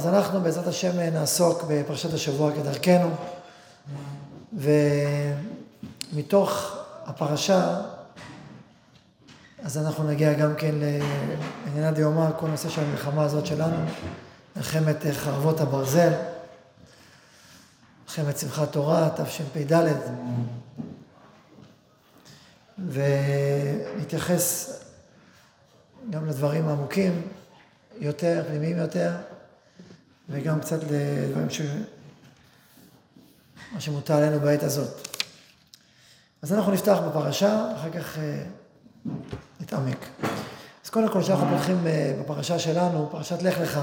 אז אנחנו בעזרת השם נעסוק בפרשת השבוע כדרכנו, ומתוך הפרשה, אז אנחנו נגיע גם כן לענייני דיומא, כל נושא של המלחמה הזאת שלנו, מלחמת חרבות הברזל, מלחמת שמחת תורה, תשפ"ד, ונתייחס גם לדברים עמוקים יותר, פנימיים יותר. וגם קצת לדברים ש... מה שמוטל עלינו בעת הזאת. אז אנחנו נפתח בפרשה, אחר כך אה, נתעמק. אז קודם כל, כשאנחנו פותחים אה, בפרשה שלנו, פרשת לך לך,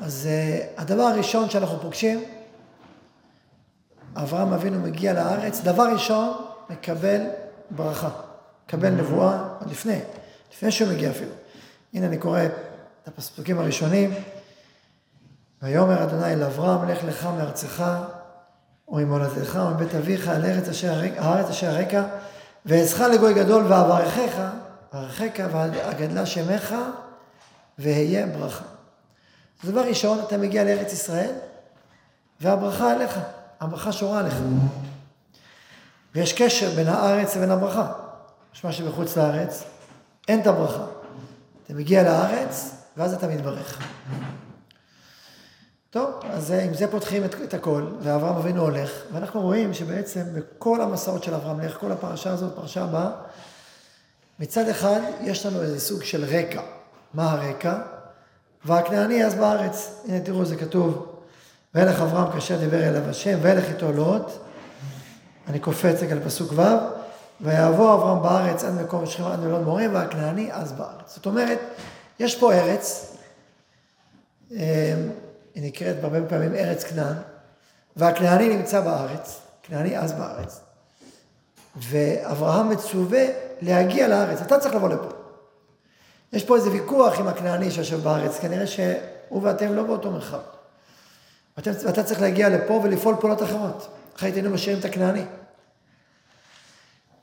אז אה, הדבר הראשון שאנחנו פוגשים, אברהם אבינו מגיע לארץ, דבר ראשון, מקבל ברכה, מקבל נבואה לפני, לפני שהוא מגיע אפילו. הנה אני קורא את הפסוקים הראשונים. ויאמר אדוני אל אברהם, לך לך מארצך וממולדתך ומבית אביך אל ארץ אשר, הארץ אשר הרקע, ואעזך לגוי גדול ואברכך, ואברכך ואגדלה שמך, ואהיה ברכה. אז דבר ראשון, אתה מגיע לארץ ישראל, והברכה עליך, הברכה שורה עליך. ויש קשר בין הארץ לבין הברכה. משמע שבחוץ לארץ אין את הברכה. אתה מגיע לארץ, ואז אתה מתברך. טוב, אז עם זה פותחים את, את הכל, ואברהם אבינו הולך, ואנחנו רואים שבעצם בכל המסעות של אברהם לך, כל הפרשה הזאת, פרשה הבאה, מצד אחד יש לנו איזה סוג של רקע. מה הרקע? והכנעני אז בארץ. הנה תראו, זה כתוב, וילך אברהם כאשר דיבר אליו השם, וילך איתו לוט. אני קופץ רגע לפסוק ו', ויעבור אברהם בארץ עד מקום שכם עד מלון מורים, והכנעני אז בארץ. זאת אומרת, יש פה ארץ, אמ, היא נקראת הרבה פעמים ארץ כנען, והכנעני נמצא בארץ, כנעני אז בארץ, ואברהם מצווה להגיע לארץ, אתה צריך לבוא לפה. יש פה איזה ויכוח עם הכנעני שיושב בארץ, כנראה שהוא ואתם לא באותו מרחב. ואתה צריך להגיע לפה ולפעול פעולות אחרות, אחרת היינו משאירים את הכנעני.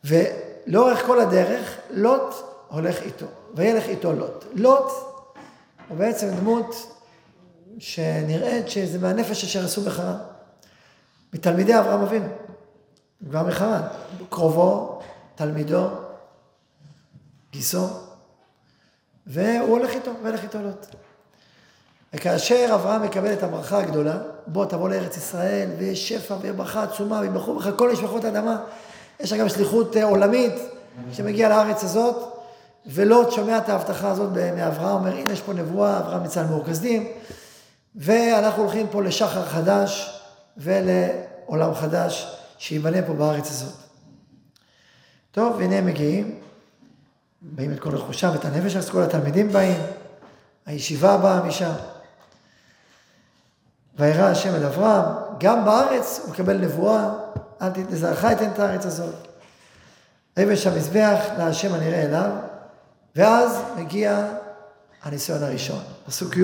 ולאורך כל הדרך, לוט הולך איתו. וילך איתו לוט. לוט הוא בעצם דמות שנראית שזה מהנפש אשר עשו בחרן. מתלמידי אברהם אבינו, כבר מחרן. קרובו, תלמידו, גיסו, והוא הולך איתו, והולך איתו לוט. וכאשר אברהם מקבל את הברכה הגדולה, בוא תבוא לארץ ישראל, ויש שפע וברכה עצומה, ויברכו בך כל משפחות האדמה, יש גם שליחות אה, עולמית שמגיעה לארץ הזאת, ולוט שומע את ההבטחה הזאת מאברהם, אומר, הנה יש פה נבואה, אברהם מצא מאור כסדים, ואנחנו הולכים פה לשחר חדש ולעולם חדש שייבנה פה בארץ הזאת. טוב, והנה הם מגיעים, באים את כל רכושם ואת הנפש, אז כל התלמידים באים, הישיבה באה משם. וירא השם אל אברהם, גם בארץ הוא מקבל נבואה, אל תזרעך אתן את הארץ הזאת. ויבש המזבח להשם הנראה אליו, ואז מגיע הניסיון הראשון, פסוק י',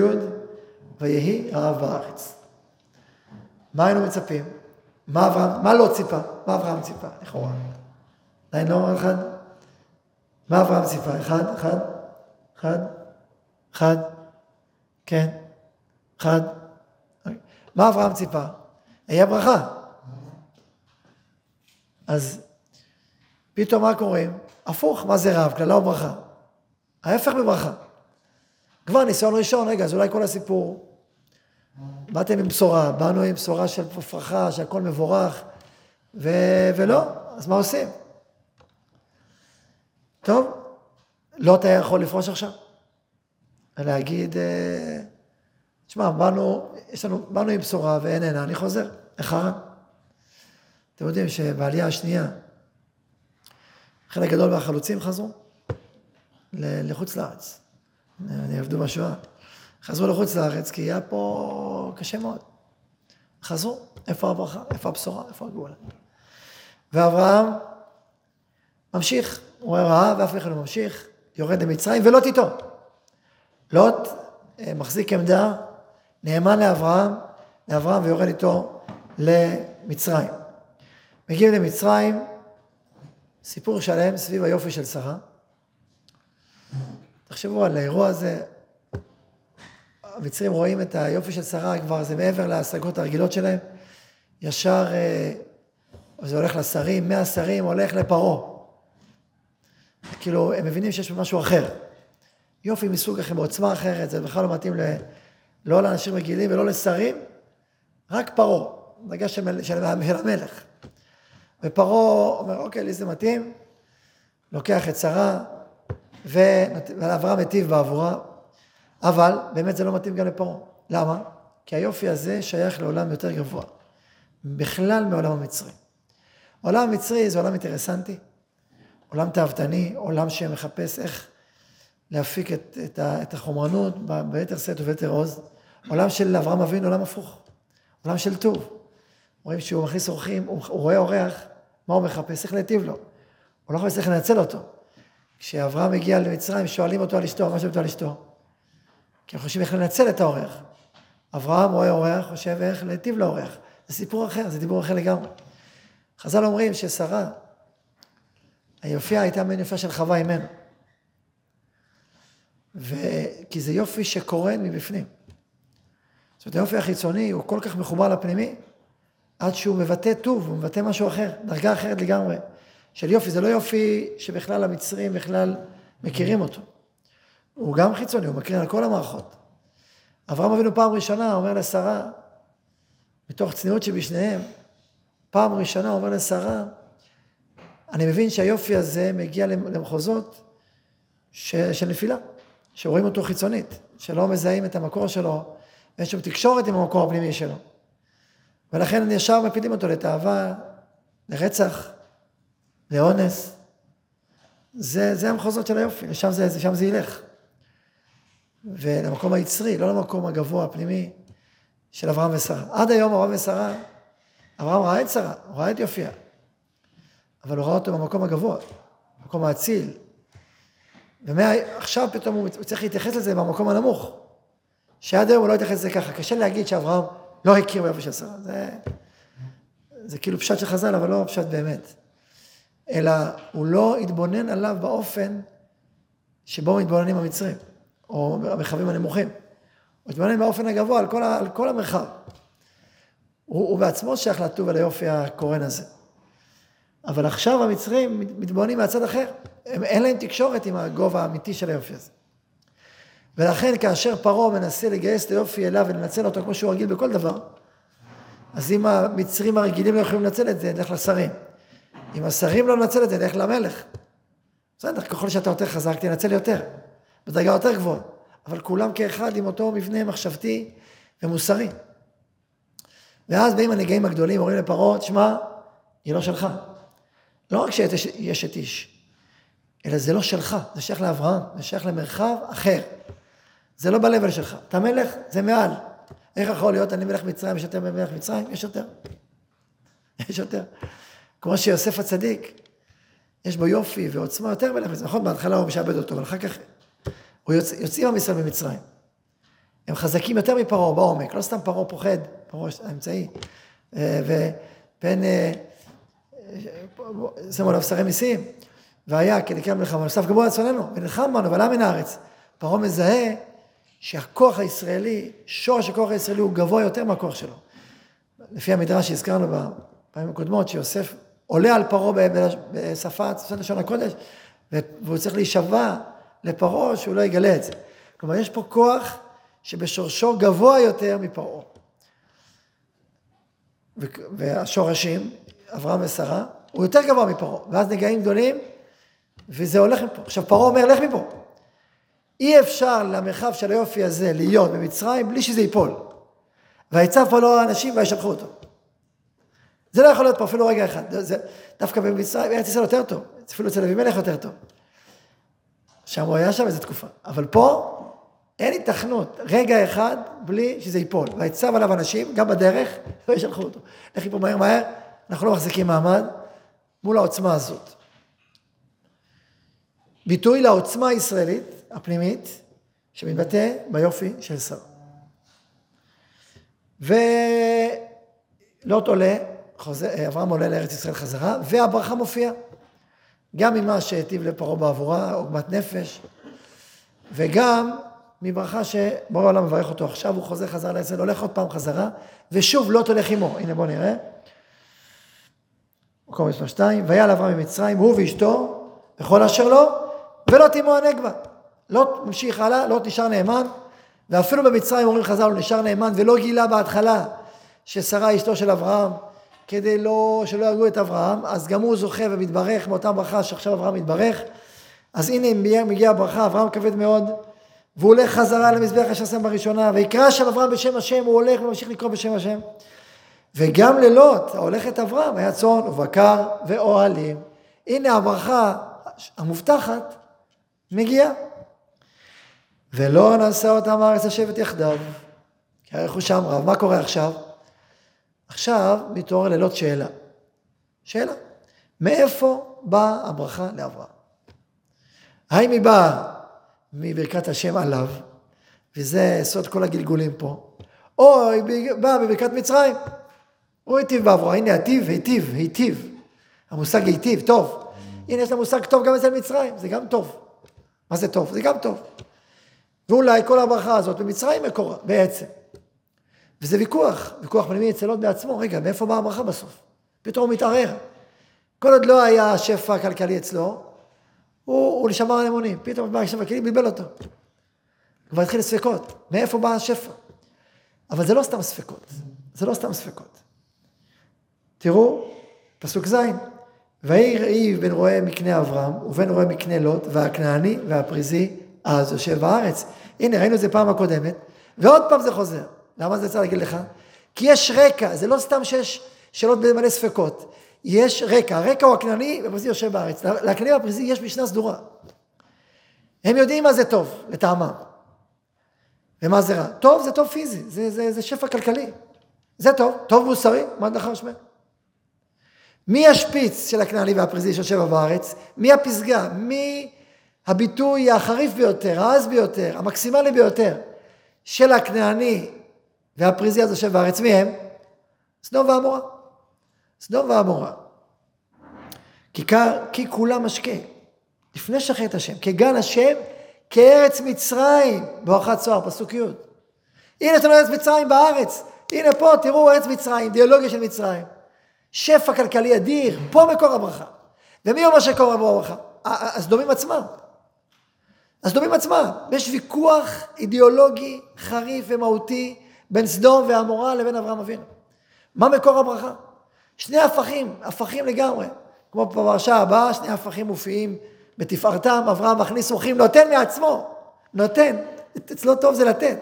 ויהי הרב בארץ. מה היינו מצפים? מה אברהם, מה לא ציפה? מה אברהם ציפה, לכאורה? עדיין לא אחד? מה אברהם ציפה? אחד, אחד, אחד, אחד, כן, אחד. מה אברהם ציפה? היה ברכה. אז פתאום מה קוראים? הפוך, מה זה רב? קללה וברכה. ההפך מברכה. כבר ניסיון ראשון, רגע, אז אולי כל הסיפור. באתם עם בשורה, באנו עם בשורה של פרחה, שהכל מבורך, ו... ולא, אז מה עושים? טוב, לא אתה יכול לפרוש עכשיו. להגיד, אה, תשמע, באנו, יש לנו, באנו עם בשורה ואין עינה, אני חוזר, לחרן. אתם יודעים שבעלייה השנייה, חלק גדול מהחלוצים חזרו. לחוץ לארץ. עבדו בשואה. חזרו לחוץ לארץ כי היה פה קשה מאוד. חזרו, איפה הברכה, איפה הבשורה, איפה הגאולה. ואברהם ממשיך, הוא רואה רעב ואף אחד לא ממשיך, יורד למצרים ולוט איתו. לוט אה, מחזיק עמדה, נאמן לאברהם, לאברהם ויורד איתו למצרים. מגיעים למצרים, סיפור שלם סביב היופי של שרה. תחשבו על האירוע הזה, המצרים רואים את היופי של שרה, כבר זה מעבר להשגות הרגילות שלהם. ישר אה, זה הולך לשרים, מהשרים הולך לפרעה. כאילו, הם מבינים שיש משהו אחר. יופי מסוג אחר, בעוצמה אחרת, זה בכלל לא מתאים ל... לא לאנשים רגילים ולא לשרים, רק פרעה, דרגה של, של המלך. ופרעה אומר, אוקיי, לי זה מתאים, לוקח את שרה, ואברהם היטיב בעבורה, אבל באמת זה לא מתאים גם לפרעה. למה? כי היופי הזה שייך לעולם יותר גבוה, בכלל מעולם המצרי. עולם המצרי זה עולם אינטרסנטי, עולם תאוותני, עולם שמחפש איך להפיק את, את, את החומרנות ביתר שאת וביתר עוז. עולם של אברהם אבינו, עולם הפוך, עולם של טוב. רואים שהוא מכניס אורחים, הוא, הוא רואה אורח, מה הוא מחפש? איך להיטיב לו. הוא לא מחפש איך לנצל אותו. כשאברהם הגיע למצרים, שואלים אותו על אשתו, מה שואלים על אשתו? כי הם חושבים איך לנצל את האורח. אברהם רואה אורח, חושב איך להיטיב לאורח. זה סיפור אחר, זה דיבור אחר לגמרי. חז"ל אומרים ששרה, היופייה הייתה מן יפה של חווה אימנו. ו... כי זה יופי שקורן מבפנים. זאת אומרת, היופי החיצוני הוא כל כך מחובר לפנימי, עד שהוא מבטא טוב, הוא מבטא משהו אחר, דרגה אחרת לגמרי. של יופי, זה לא יופי שבכלל המצרים בכלל מכירים אותו. הוא גם חיצוני, הוא מקרין על כל המערכות. אברהם אבינו פעם ראשונה אומר לשרה, מתוך צניעות שבשניהם, פעם ראשונה אומר לשרה, אני מבין שהיופי הזה מגיע למחוזות של נפילה, שרואים אותו חיצונית, שלא מזהים את המקור שלו, ואין שום תקשורת עם המקור הפנימי שלו. ולכן ישר מפילים אותו לתאווה, לרצח, לאונס. זה, זה המחוזות של היופי, לשם זה, שם זה ילך. ולמקום היצרי, לא למקום הגבוה, הפנימי, של אברהם ושרה. עד היום אברהם ושרה, אברהם ראה את שרה, הוא ראה את יופייה. אבל הוא ראה אותו במקום הגבוה, במקום האציל. ועכשיו פתאום הוא צריך להתייחס לזה במקום הנמוך. שעד היום הוא לא התייחס לזה ככה. קשה להגיד שאברהם לא הכיר ביופי של שרה. זה, זה כאילו פשט של חז"ל, אבל לא פשט באמת. אלא הוא לא התבונן עליו באופן שבו מתבוננים המצרים, או המרחבים הנמוכים. הוא התבונן באופן הגבוה על כל, על כל המרחב. הוא, הוא בעצמו שייך לטוב על היופי הקורן הזה. אבל עכשיו המצרים מתבוננים מהצד אחר. הם, אין להם תקשורת עם הגובה האמיתי של היופי הזה. ולכן כאשר פרעה מנסה לגייס את היופי אליו ולנצל אותו כמו שהוא רגיל בכל דבר, אז אם המצרים הרגילים לא יכולים לנצל את זה, נלך לשרים. אם השרים לא ננצל את זה, נלך למלך. בסדר, ככל שאתה יותר חזק, תנצל יותר, בדרגה יותר גבוהה. אבל כולם כאחד עם אותו מבנה מחשבתי ומוסרי. ואז באים הנגעים הגדולים, אומרים לפרעה, תשמע, היא לא שלך. לא רק שיש את איש, אלא זה לא שלך, זה שייך לאברהם, זה שייך למרחב אחר. זה לא ב שלך. אתה מלך, זה מעל. איך יכול להיות, אני מלך מצרים, יש יותר ממלך מצרים? יש יותר. יש יותר. כמו שיוסף הצדיק, יש בו יופי ועוצמה יותר מלך מצרים. נכון, בהתחלה הוא משעבד אותו, אבל אחר כך הוא יוצ... יוצאים עם ישראל ממצרים. הם חזקים יותר מפרעה בעומק, לא סתם פרעה פוחד, פרעה האמצעי. אה, ובין, אה, שמו עליו שרי מיסים, והיה כנקרא מלחמה, נוסף גבוה לצוננו, ונלחם בנו, ועלה מן הארץ. פרעה מזהה שהכוח הישראלי, שורש הכוח הישראלי הוא גבוה יותר מהכוח שלו. לפי המדרש שהזכרנו בפעמים הקודמות, שיוסף עולה על פרעה בשפה, שפת לשון הקודש, והוא צריך להישבע לפרעה שהוא לא יגלה את זה. כלומר, יש פה כוח שבשורשו גבוה יותר מפרעה. והשורשים, אברהם ושרה, הוא יותר גבוה מפרעה. ואז נגעים גדולים, וזה הולך מפה. עכשיו, פרעה אומר, לך מפה. אי אפשר למרחב של היופי הזה להיות במצרים בלי שזה ייפול. ויצב פה לו האנשים וישלחו אותו. זה לא יכול להיות פה אפילו רגע אחד. זה, דווקא במצרים, ארץ ישראל יותר טוב. אפילו אצל אבימלך יותר טוב. שם הוא היה שם איזה תקופה. אבל פה אין היתכנות, רגע אחד בלי שזה ייפול. ויצב עליו אנשים, גם בדרך, וישלחו אותו. לכי פה מהר מהר, אנחנו לא מחזיקים מעמד מול העוצמה הזאת. ביטוי לעוצמה הישראלית, הפנימית, שמתבטא ביופי של שר. ולוט עולה, חוזר, אברהם עולה לארץ ישראל חזרה, והברכה מופיעה. גם ממה שהיטיב לפרעה בעבורה, עוגמת נפש, וגם מברכה שבורא העולם מברך אותו עכשיו, הוא חוזר חזרה לישראל, הולך עוד פעם חזרה, ושוב לוט הולך עמו. הנה בואו נראה. מקום מספר 2, ויעל אברהם ממצרים, הוא ואשתו, וכל אשר לו, ולוט עמו הנגבה. לוט ממשיך הלאה, לוט נשאר נאמן, ואפילו במצרים אומרים חז"ל, הוא נשאר נאמן, ולא גילה בהתחלה ששרה אשתו של אברהם, כדי לא, שלא יהרגו את אברהם, אז גם הוא זוכה ומתברך מאותה ברכה שעכשיו אברהם מתברך. אז הנה מגיעה הברכה, אברהם כבד מאוד, והוא הולך חזרה למזבח אשר שם בראשונה, ויקרא שם אברהם בשם השם, הוא הולך וממשיך לקרוא בשם השם. וגם ללוט, ההולך את אברהם, היה צאן ובקר ואוהלים. הנה הברכה המובטחת מגיעה. ולא נשא אותם הארץ לשבת יחדיו, כי הרי הוא שם רב. מה קורה עכשיו? עכשיו מתעורר ללוט שאלה. שאלה. מאיפה באה הברכה לאברהם? האם היא באה מברכת השם עליו, וזה סוד כל הגלגולים פה, או היא באה בברכת מצרים. הוא היטיב באברהם, הנה היטיב, היטיב, היטיב. המושג היטיב, טוב. הנה יש לה מושג טוב גם אצל מצרים, זה גם טוב. מה זה טוב? זה גם טוב. ואולי כל הברכה הזאת במצרים מקורה, בעצם. וזה ויכוח, ויכוח פנימי אצל עוד בעצמו, רגע, מאיפה באה הברכה בסוף? פתאום הוא מתערער. כל עוד לא היה שפע כלכלי אצלו, הוא, הוא נשמר על אמונים. פתאום בא השפע כלכלי, בלבל אותו. כבר התחיל ספקות, מאיפה בא השפע? אבל זה לא סתם ספקות, זה לא סתם ספקות. תראו, פסוק ז', ויהי ראי בין רועה מקנה אברהם ובין רועה מקנה לוט והכנעני והפריזי אז יושב בארץ. הנה, ראינו את זה פעם הקודמת, ועוד פעם זה חוזר. למה זה צריך להגיד לך? כי יש רקע, זה לא סתם שיש שאלות במלא ספקות. יש רקע, הרקע הוא הכנעני והפריזי יושב בארץ. לכנעני והפריזי יש משנה סדורה. הם יודעים מה זה טוב, לטעמם. ומה זה רע? טוב זה טוב פיזי, זה, זה, זה שפע כלכלי. זה טוב, טוב מוסרי, מה דחר שמי? מי השפיץ של הכנעני והפריזי שיושב בארץ? מי הפסגה? מי הביטוי החריף ביותר, העז ביותר, המקסימלי ביותר של הכנעני והפריזי הזה יושב בארץ? מי הם? סדום ועמורה. סדום ועמורה. כיכר, כי כולם משקה. לפני שחט השם, כגן השם, כארץ מצרים, בואכה צוהר, פסוק י'. הנה אתם ארץ מצרים בארץ. הנה פה, תראו, ארץ מצרים, דיאלוגיה של מצרים. שפע כלכלי אדיר, פה מקור הברכה. ומי אומר שקור הברכה? הסדומים עצמם. הסדומים עצמם. יש ויכוח אידיאולוגי חריף ומהותי בין סדום ועמורה לבין אברהם אבינו. מה מקור הברכה? שני הפכים, הפכים לגמרי. כמו בפרשה הבאה, שני הפכים מופיעים בתפארתם, אברהם מכניס אורחים, נותן מעצמו, נותן. אצלו טוב זה לתת.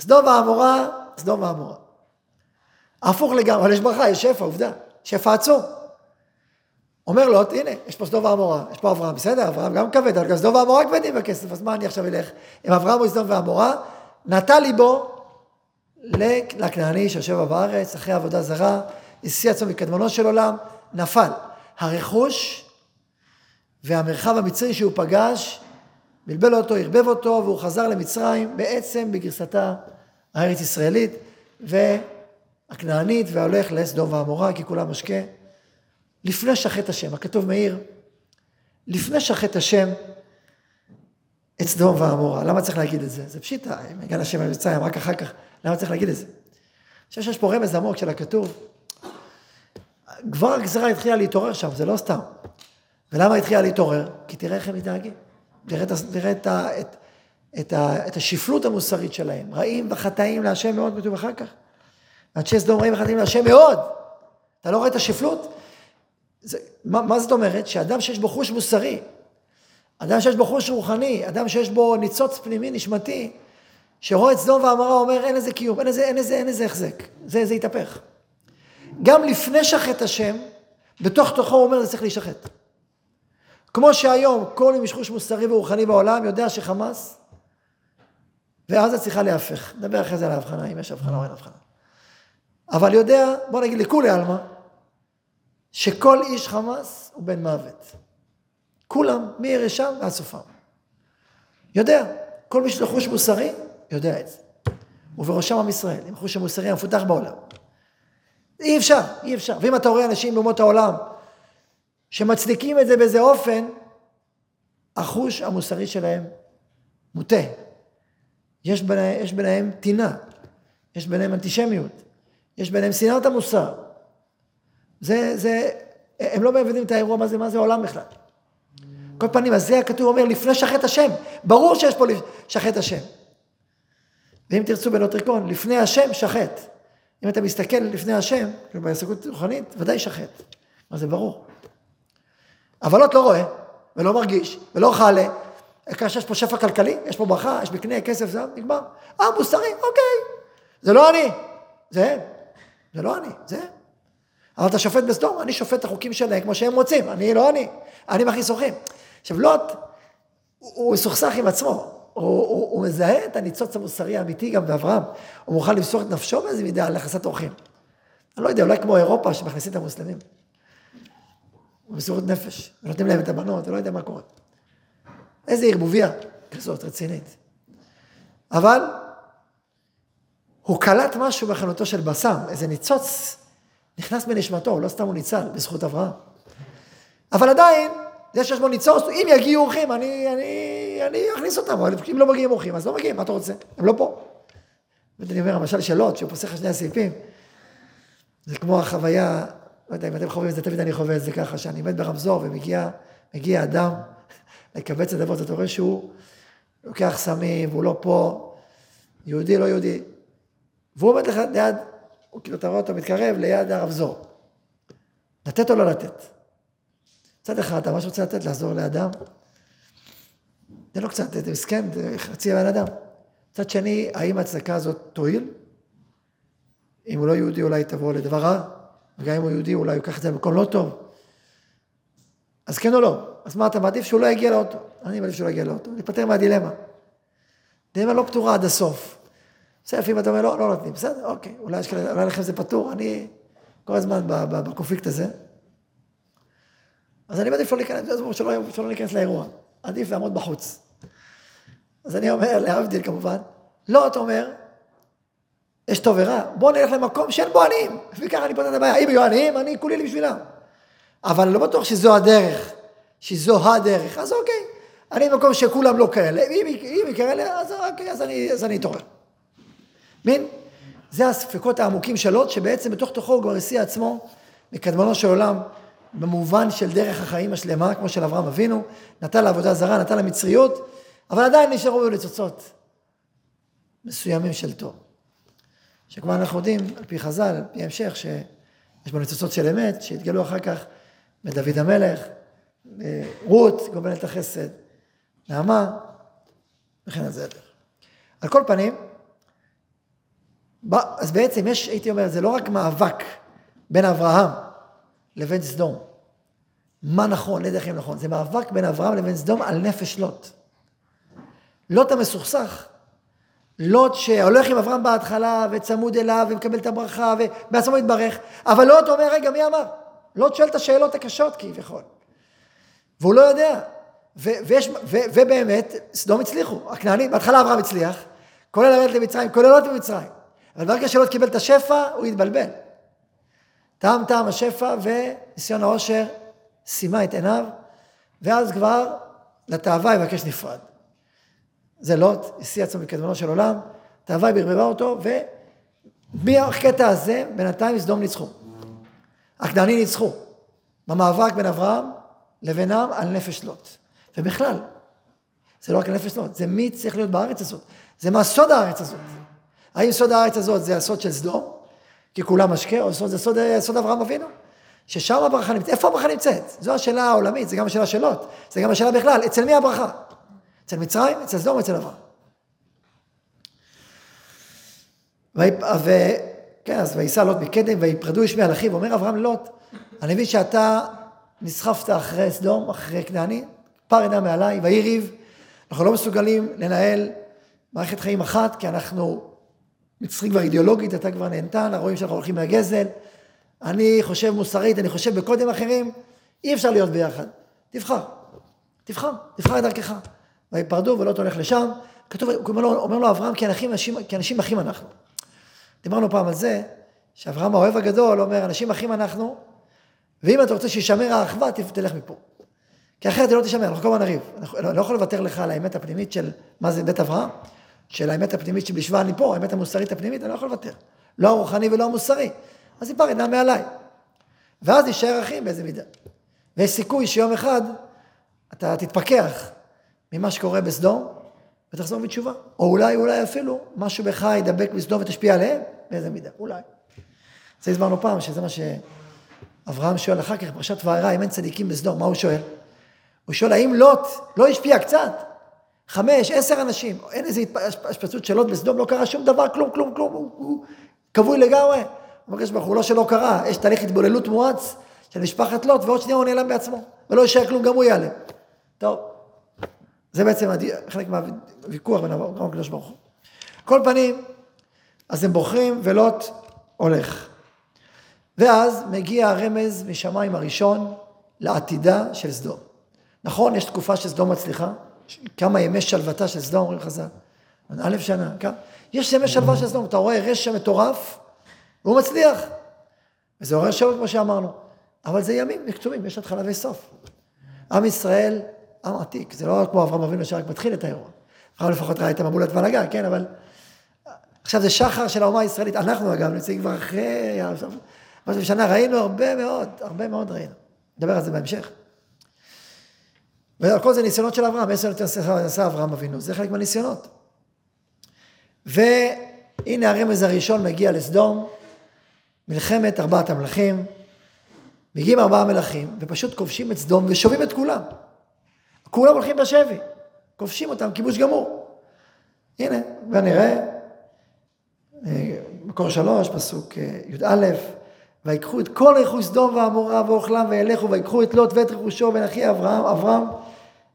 סדום ועמורה, סדום ועמורה. הפוך לגמרי, אבל יש ברכה, יש שפע, עובדה. שפע עצום. אומר לו, הנה, יש פה סדום ועמורה, יש פה אברהם, בסדר, אברהם גם כבד, אבל גם סדום ועמורה כבדים בכסף, אז מה אני עכשיו אלך? עם אברהם או סדום ועמורה, נטע ליבו לכנעני שיושב בארץ, אחרי עבודה זרה, השיא עצמו מקדמונו של עולם, נפל. הרכוש והמרחב המצרי שהוא פגש, בלבל אותו, ערבב אותו, והוא חזר למצרים, בעצם בגרסתה הארץ ישראלית, והכנענית, והולך לסדום ועמורה, כי כולם משקה. לפני שחט השם, הכתוב מאיר, לפני שחט השם את סדום ועמורה. למה צריך להגיד את זה? זה פשיטה, אם הגן השם למצרים, רק אחר כך, למה צריך להגיד את זה? אני חושב שיש פה רמז עמוק של הכתוב. כבר הגזרה התחילה להתעורר שם, זה לא סתם. ולמה התחילה להתעורר? כי תראה איך הם מתנהגים. תראה, תראה את, את, את, את השפלות המוסרית שלהם. רעים וחטאים להשם מאוד, כתוב אחר כך. אנשי סדום רעים וחטאים להשם מאוד. אתה לא רואה את השפלות? זה, מה, מה זאת אומרת? שאדם שיש בו חוש מוסרי, אדם שיש בו חוש רוחני, אדם שיש בו ניצוץ פנימי נשמתי, שרואה את סדום ועמרה אומר אין לזה קיום, אין לזה, אין לזה, אין לזה החזק, זה, זה יתהפך. גם לפני שחט השם, בתוך תוכו הוא אומר זה צריך להישחט. כמו שהיום כל עם חוש מוסרי ורוחני בעולם יודע שחמאס ועזה צריכה להפך. נדבר אחרי זה על ההבחנה, אם יש הבחנה או אין הבחנה. אבל יודע, בוא נגיד לכולי עלמא, שכל איש חמאס הוא בן מוות. כולם, מירשם ועד סופם. יודע, כל מי לו חוש מוסרי, יודע את זה. ובראשם עם ישראל, עם חוש המוסרי המפותח בעולם. אי אפשר, אי אפשר. ואם אתה רואה אנשים באומות העולם שמצדיקים את זה באיזה אופן, החוש המוסרי שלהם מוטה. יש ביניהם, יש ביניהם טינה, יש ביניהם אנטישמיות, יש ביניהם שנאת המוסר. זה, זה, הם לא מבינים את האירוע, מה זה, מה זה עולם בכלל. כל פנים, אז זה הכתוב אומר, לפני שחט השם. ברור שיש פה שחט השם. ואם תרצו בנוטריקון, לפני השם שחט. אם אתה מסתכל לפני השם, כאילו בהסתכלות רוחנית, ודאי שחט. אז זה ברור. אבל לוט לא רואה, ולא מרגיש, ולא חלה, כאשר יש פה שפע כלכלי, יש פה ברכה, יש מקנה, כסף, זה נגמר. אה, מוסרי, אוקיי. זה לא אני, זה הם. זה לא אני, זה הם. אבל אתה שופט בסדום, אני שופט את החוקים שלהם כמו שהם רוצים, אני לא אני, אני מכניס אורחים. עכשיו לוט, הוא מסוכסך עם עצמו, הוא, הוא, הוא מזהה את הניצוץ המוסרי האמיתי גם באברהם, הוא מוכן למסור את נפשו באיזה מידה על הכנסת אורחים. אני לא יודע, אולי כמו אירופה שמכניסים את המוסלמים. במסירות נפש, ונותנים להם את הבנות, ולא יודע מה קורה. איזה ערבוביה כזאת רצינית. אבל הוא קלט משהו בחנותו של בסם, איזה ניצוץ נכנס בנשמתו, לא סתם הוא ניצל, בזכות אברהם. אבל עדיין, זה שיש בו ניצוץ, אם יגיעו אורחים, אני, אני, אני אכניס אותם, אבל אם לא מגיעים אורחים, אז לא מגיעים, מה אתה רוצה? הם לא פה. ואני אומר, המשל של לוט, שהוא פוסח שני הסעיפים, זה כמו החוויה, לא יודע אם אתם חווים את זה, תמיד אני חווה את זה ככה, שאני עומד ברמזור ומגיע מגיע אדם לקבץ נדבות, אתה רואה שהוא לוקח סמים, והוא לא פה, יהודי, לא יהודי. והוא עומד לך ליד, הוא כאילו, אתה רואה אותו מתקרב ליד הרמזור. לתת או לא לתת? מצד אחד, אתה ממש רוצה לתת, לעזור לאדם, תן לו קצת, זה מסכן, זה חצי בן אדם. מצד שני, האם ההצדקה הזאת תועיל? אם הוא לא יהודי, אולי תבוא לדבר רע, וגם אם הוא יהודי, אולי הוא ייקח את זה למקום לא טוב. אז כן או לא? אז מה אתה מעדיף? שהוא לא יגיע לאוטו. אני מעדיף שהוא לא יגיע לאוטו, להיפטר מהדילמה. דילמה לא פתורה עד הסוף. בסדר, לפעמים אתה אומר, לא, לא נותנים, בסדר, אוקיי, אולי, אולי לכם זה פתור, אני כל הזמן בקונפליקט הזה. אז אני מעדיף לא להיכנס, שלא שלא ניכנס לאירוע, עדיף לעמוד בחוץ. אז אני אומר, להבדיל כמובן, לא, אתה אומר, יש טוב ורע, בוא נלך למקום שאין בו עניים, וככה אני פותר את הבעיה. אם יהיו עניים, אני כולי לי בשבילם. אבל לא בטוח שזו הדרך, שזו הדרך, אז אוקיי, אני במקום שכולם לא כאלה, אם היא כאלה, אז אוקיי, אז אני, אז אני אתעורר. מין? זה הספקות העמוקים של לוט, שבעצם בתוך תוכו הוא כבר הסיע עצמו מקדמונו של עולם, במובן של דרך החיים השלמה, כמו של אברהם אבינו, נתן לעבודה זרה, נתן למצריות, אבל עדיין נשארו בו ניצוצות מסוימים של טוב. שכבר אנחנו יודעים, על פי חז"ל, על פי המשך, שיש בו ניצוצות של אמת, שהתגלו אחר כך בדוד המלך, רות, גומלת החסד, נעמה, וכן על זה הדרך. על כל פנים, אז בעצם יש, הייתי אומר, זה לא רק מאבק בין אברהם לבין סדום. מה נכון, איזה חיים נכון. זה מאבק בין אברהם לבין סדום על נפש לוט. לוט המסוכסך. לוט שהולך עם אברהם בהתחלה וצמוד אליו ומקבל את הברכה ובעצמו מתברך, אבל לוט אומר, רגע, מי אמר? לוט שואל את השאלות הקשות כביכול. והוא לא יודע. ו- ויש, ו- ובאמת, סדום הצליחו. הכנענים, בהתחלה אברהם הצליח, כולל לרדת למצרים, כולל לוט במצרים. אבל ברגע שלוט קיבל את השפע, הוא התבלבל. טעם טעם השפע וניסיון העושר סימה את עיניו, ואז כבר לתאווה יבקש נפרד. זה לוט, השיא עצמו מקדמונו של עולם, תאווה ברבבה אותו, ומהקטע הזה, בינתיים סדום ניצחו. הכנענים ניצחו, במאבק בין אברהם לבינם על נפש לוט. ובכלל, זה לא רק על נפש לוט, זה מי צריך להיות בארץ הזאת. זה מה סוד הארץ הזאת. האם סוד הארץ הזאת זה הסוד של סדום? כי כולם משקה, זה סוד, סוד אברהם אבינו? ששם הברכה נמצאת, איפה הברכה נמצאת? זו השאלה העולמית, זה גם השאלה של לוט, זה גם השאלה בכלל, אצל מי הברכה? אצל מצרים, אצל סדום, אצל אברהם. וכן, אז וייסע לוט מקדם, ויפרדו איש מעל אחיו, אומר אברהם ללוט, אני מבין שאתה נסחפת אחרי סדום, אחרי כנעני, פר עינה מעליי, ויהי ריב, אנחנו לא מסוגלים לנהל מערכת חיים אחת, כי אנחנו מצרי כבר אידיאולוגית, אתה כבר נהנתן, הרואים שאנחנו הולכים מהגזל. אני חושב מוסרית, אני חושב בקודם אחרים, אי אפשר להיות ביחד. תבחר, תבחר, תבחר את דרכך. ויפרדו ולא תולך לשם. כתוב, אומר לו, אומר לו אברהם, כי אנשים, אנשים, כי אנשים אחים אנחנו. דיברנו פעם על זה, שאברהם האוהב הגדול אומר, אנשים אחים אנחנו, ואם אתה רוצה שישמר האחווה, תלך מפה. כי אחרת אתה לא תשמר, אנחנו כל הזמן נריב. אני לא יכול לוותר לך על האמת הפנימית של מה זה בית אברהם. של האמת הפנימית שבשבילה אני פה, האמת המוסרית הפנימית, אני לא יכול לוותר. לא הרוחני ולא המוסרי. אז היא פרדה מעליי. ואז יישאר אחים באיזה מידה. ויש סיכוי שיום אחד אתה תתפכח ממה שקורה בסדום ותחזור בתשובה. או אולי, אולי אפילו, משהו בך ידבק בסדום ותשפיע עליהם, באיזה מידה, אולי. זה הסברנו פעם, שזה מה שאברהם שואל אחר כך, פרשת וערה, אם אין צדיקים בסדום, מה הוא שואל? הוא שואל, האם לוט לא השפיע קצת? חמש, עשר אנשים, אין איזו השפצות של לוט בסדום, לא קרה שום דבר, כלום, כלום, כלום, הוא, כבוי לגמרי. מבקש ברוך הוא, לא שלא קרה, יש תהליך התבוללות מואץ של משפחת לוט, ועוד שנייה הוא נעלם בעצמו, ולא יישאר כלום, גם הוא יעלה. טוב, זה בעצם חלק מהוויכוח בין אברהם לקדוש ברוך הוא. כל פנים, אז הם בוחרים ולוט הולך. ואז מגיע הרמז משמיים הראשון לעתידה של סדום. נכון, יש תקופה שסדום מצליחה, כמה ימי שלוותה של סדום, אומרים חז"ל. א' שנה, כמה? יש ימי שלווה של סדום, אתה רואה רשע מטורף, והוא מצליח. וזה עורר שאלות כמו שאמרנו. אבל זה ימים וכתובים, יש התחלה וסוף. עם ישראל, עם עתיק, זה לא כמו אברהם אבינו שרק מתחיל את האירוע. אברהם לפחות ראה את המבולת והנהגה, כן, אבל... עכשיו זה שחר של האומה הישראלית, אנחנו אגב נמצאים כבר אחרי... משהו בשנה ראינו הרבה מאוד, הרבה מאוד ראינו. נדבר על זה בהמשך. וכל זה ניסיונות של אברהם, עשר עשה אברהם אבינו, זה חלק מהניסיונות. והנה הרמז הראשון מגיע לסדום, מלחמת ארבעת המלכים, מגיעים ארבעה מלכים, ופשוט כובשים את סדום ושובים את כולם. כולם הולכים בשבי, כובשים אותם, כיבוש גמור. הנה, ונראה, אה, מקור שלוש, פסוק אה, י"א, ויקחו את כל רכוש סדום ועמורה ואוכלם וילכו ויקחו את לוט ואת רכושו בן אחי אברהם, אברהם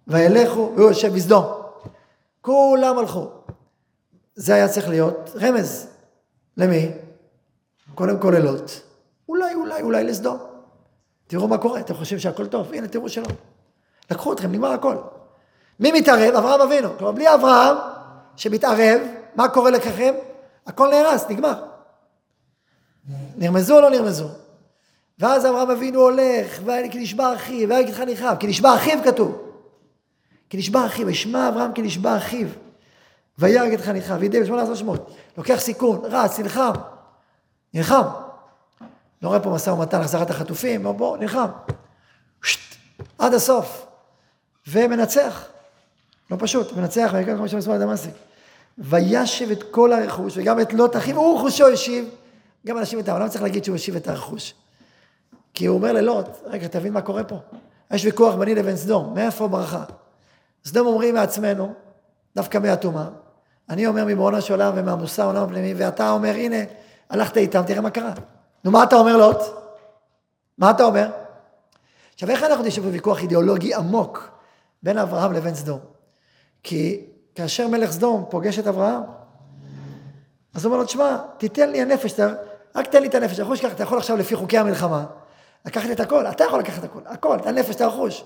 וילכו, והוא יושב בסדום. כולם הלכו. זה היה צריך להיות רמז. למי? קודם כל ללוט. אולי, אולי, אולי לסדום. תראו מה קורה, אתם חושבים שהכל טוב? הנה, תראו שלא. לקחו אתכם, נגמר הכל. מי מתערב? אברהם אבינו. כלומר, בלי אברהם שמתערב, מה קורה לכם? הכל נהרס, נגמר. נרמזו או לא נרמזו? ואז אברהם אבינו הולך, כי נשבע אחיו, ויגיד חניכיו, כי נשבע אחיו כתוב. כי נשבע אחיו, ישמע אברהם כי נשבע אחיו. וירג את חניכיו, וידי בשמונה עשרה שמות. לוקח סיכון, רץ, נלחם. נלחם. לא רואה פה משא ומתן, החזרת החטופים, בוא, בוא, נלחם. שט, עד הסוף. ומנצח. לא פשוט, מנצח, ויקרא כמו שמסמל דמאסי. וישב את כל הרכוש, וגם את לוט אחיו, הוא רכושו השיב. גם אנשים העולם לא צריך להגיד שהוא השיב את הרכוש. כי הוא אומר ללוט, רגע, תבין מה קורה פה. יש ויכוח ביני לבין סדום, מאיפה ברכה? סדום אומרים מעצמנו, דווקא מהטומאה. אני אומר מבעונה של עולם ומהמוסר העולם הפנימי, ואתה אומר, הנה, הלכת איתם, תראה מה קרה. נו, מה אתה אומר לוט? מה אתה אומר? עכשיו, איך אנחנו יודעים שיש ויכוח אידיאולוגי עמוק בין אברהם לבין סדום? כי כאשר מלך סדום פוגש את אברהם, אז הוא אומר לו, תשמע, תיתן לי הנפש, רק תן לי את הנפש, הרכוש ככה, אתה יכול עכשיו לפי חוקי המלחמה, לקחת את הכל, אתה יכול לקחת את הכל, הכל, את הנפש, את הרכוש.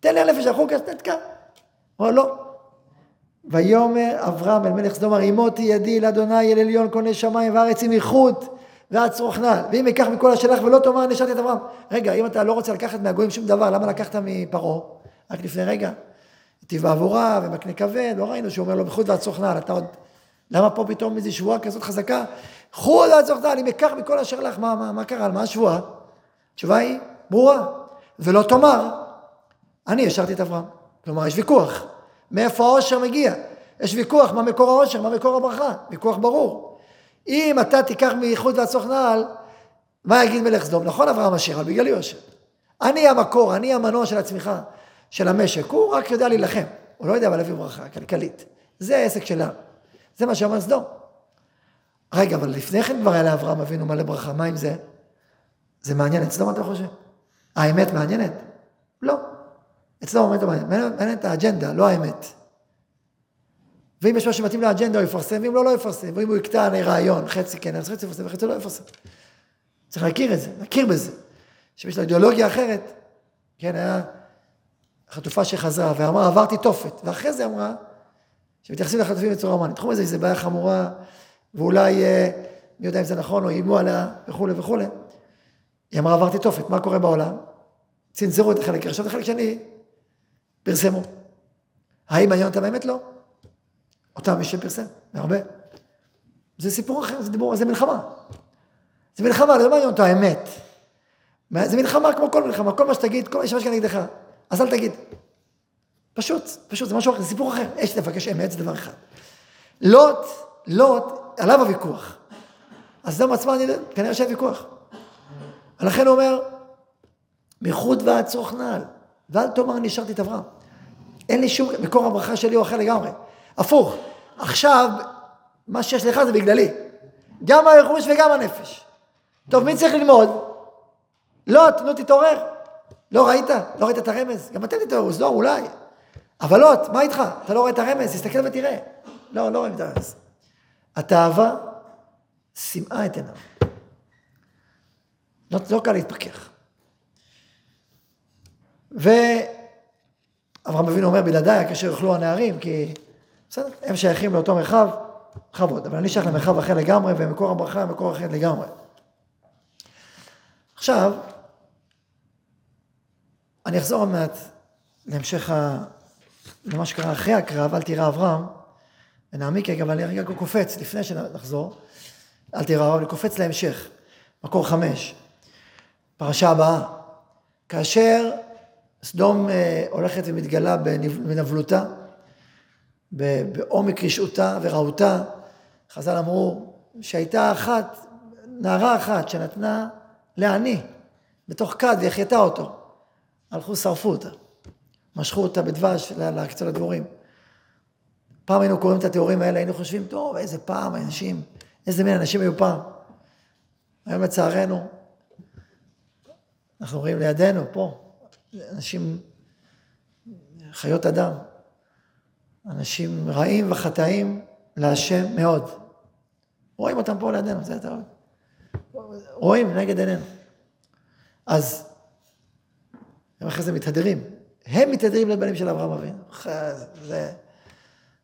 תן לי הנפש, הרכוש, תתקע. אומר, לא. ויאמר אברהם אל מלך סדום, הרימותי ידי לאדוני אל עליון קונה שמיים וארץ עם איכות ועד צרוך נעל. ואם אקח מכל השלח ולא תאמר נשארתי את אברהם. רגע, אם אתה לא רוצה לקחת מהגויים שום דבר, למה לקחת מפרעה? רק לפני רגע. נתיב בעבורה ומקנה כבד, לא ראינו שהוא אומר לו בחוץ ועד צרוך נעל, אתה עוד... למה פה פתאום איזו שבועה כזאת חזקה? חוץ ועד צרוך נעל, אם אקח מכל אשר לך, מה, מה, מה קרה? על מה השבועה? התשובה היא ברורה. ולא תאמר, אני השארתי את אברהם. כלומר, יש ויכוח. מאיפה העושר מגיע? יש ויכוח מה מקור העושר, מה מקור הברכה. ויכוח ברור. אם אתה תיקח מאיחוד והצוך נעל, מה יגיד מלך סדום? נכון אברהם אשר, אבל בגלל יושר. אני המקור, אני המנוע של הצמיחה של המשק. הוא רק יודע להילחם. הוא לא יודע אבל להביא ברכה כלכלית. זה העסק שלה. זה מה שאומר סדום. רגע, אבל לפני כן כבר היה לאברהם אבינו מלא ברכה. מה עם זה? זה מעניין את סדום, אתה חושב? האמת מעניינת? לא. אצלו מעניין את האג'נדה, לא האמת. ואם יש משהו שמתאים לאג'נדה הוא יפרסם, ואם לא, לא יפרסם. ואם הוא יקטע רעיון, חצי כן, אז חצי יפרסם וחצי לא יפרסם. צריך להכיר את זה, להכיר בזה. שיש לה אידיאולוגיה אחרת, כן, היה חטופה שחזרה ואמרה, עברתי תופת. ואחרי זה אמרה, שמתייחסים לחטופים בצורה הומנית. תחום הזה, זו בעיה חמורה, ואולי, אה, מי יודע אם זה נכון, או איימו עליה, וכולי וכולי. היא אמרה, עברתי תופת, מה קורה בעולם? צנזרו את החלק הראשון, החלק שני, פרסמו. האם מעניין אותם? האמת לא. אותם מי שפרסם, הרבה. זה סיפור אחר, זה דיבור, זה מלחמה. זה מלחמה, לא מעניין אותו האמת. זה מלחמה כמו כל מלחמה, כל מה שתגיד, כל מה שיש נגדך, אז אל תגיד. פשוט, פשוט, זה משהו אחר, זה סיפור אחר. יש לבקש אמת, זה דבר אחד. לוט, לוט, עליו הוויכוח. אז סדום עצמה, אני, כנראה שהיה ויכוח. ולכן הוא אומר, מחוט ועד צרוך נעל, ואל תאמר נשארתי את אברהם. אין לי שום, מקור הברכה שלי הוא אחר לגמרי. הפוך, עכשיו, מה שיש לך זה בגללי. גם הרכוש וגם הנפש. טוב, מי צריך ללמוד? לא, נו תתעורר. לא ראית? לא ראית את הרמז? גם אתם תתעוררו, לא, אולי. אבל לא, מה איתך? אתה לא רואה את הרמז? תסתכל ותראה. לא, לא רואים את הרמז. התאווה סימאה את עיניו. לא, לא קל להתפכח. ואברהם אבינו אומר, בלעדיי כאשר יאכלו הנערים, כי בסדר, הם שייכים לאותו מרחב, בכבוד, אבל אני שייך למרחב אחר לגמרי, ומקור הברכה מקור אחר לגמרי. עכשיו, אני אחזור עוד מעט להמשך, ה... למה שקרה אחרי הקרב, אל תירא אברהם, ונעמיק רגע, אבל אני רגע קופץ, לפני שנחזור, אל תירא אברהם, אני קופץ להמשך, מקור חמש, פרשה הבאה, כאשר סדום אה, הולכת ומתגלה בנבלותה, בעומק רשעותה ורעותה, חז"ל אמרו שהייתה אחת, נערה אחת שנתנה לעני בתוך כד והחייתה אותו. הלכו, שרפו אותה. משכו אותה בדבש להקצות לדבורים. פעם היינו קוראים את התיאורים האלה, היינו חושבים, טוב, איזה פעם אנשים, איזה מין אנשים היו פעם. היום לצערנו, אנחנו רואים לידינו, פה, אנשים, חיות אדם, אנשים רעים וחטאים להשם מאוד. רואים אותם פה לידינו, זה אתה רואה. רואים נגד עינינו. אז הם אחרי זה מתהדרים. הם מתהדרים לבנים של אברהם אבינו. זה...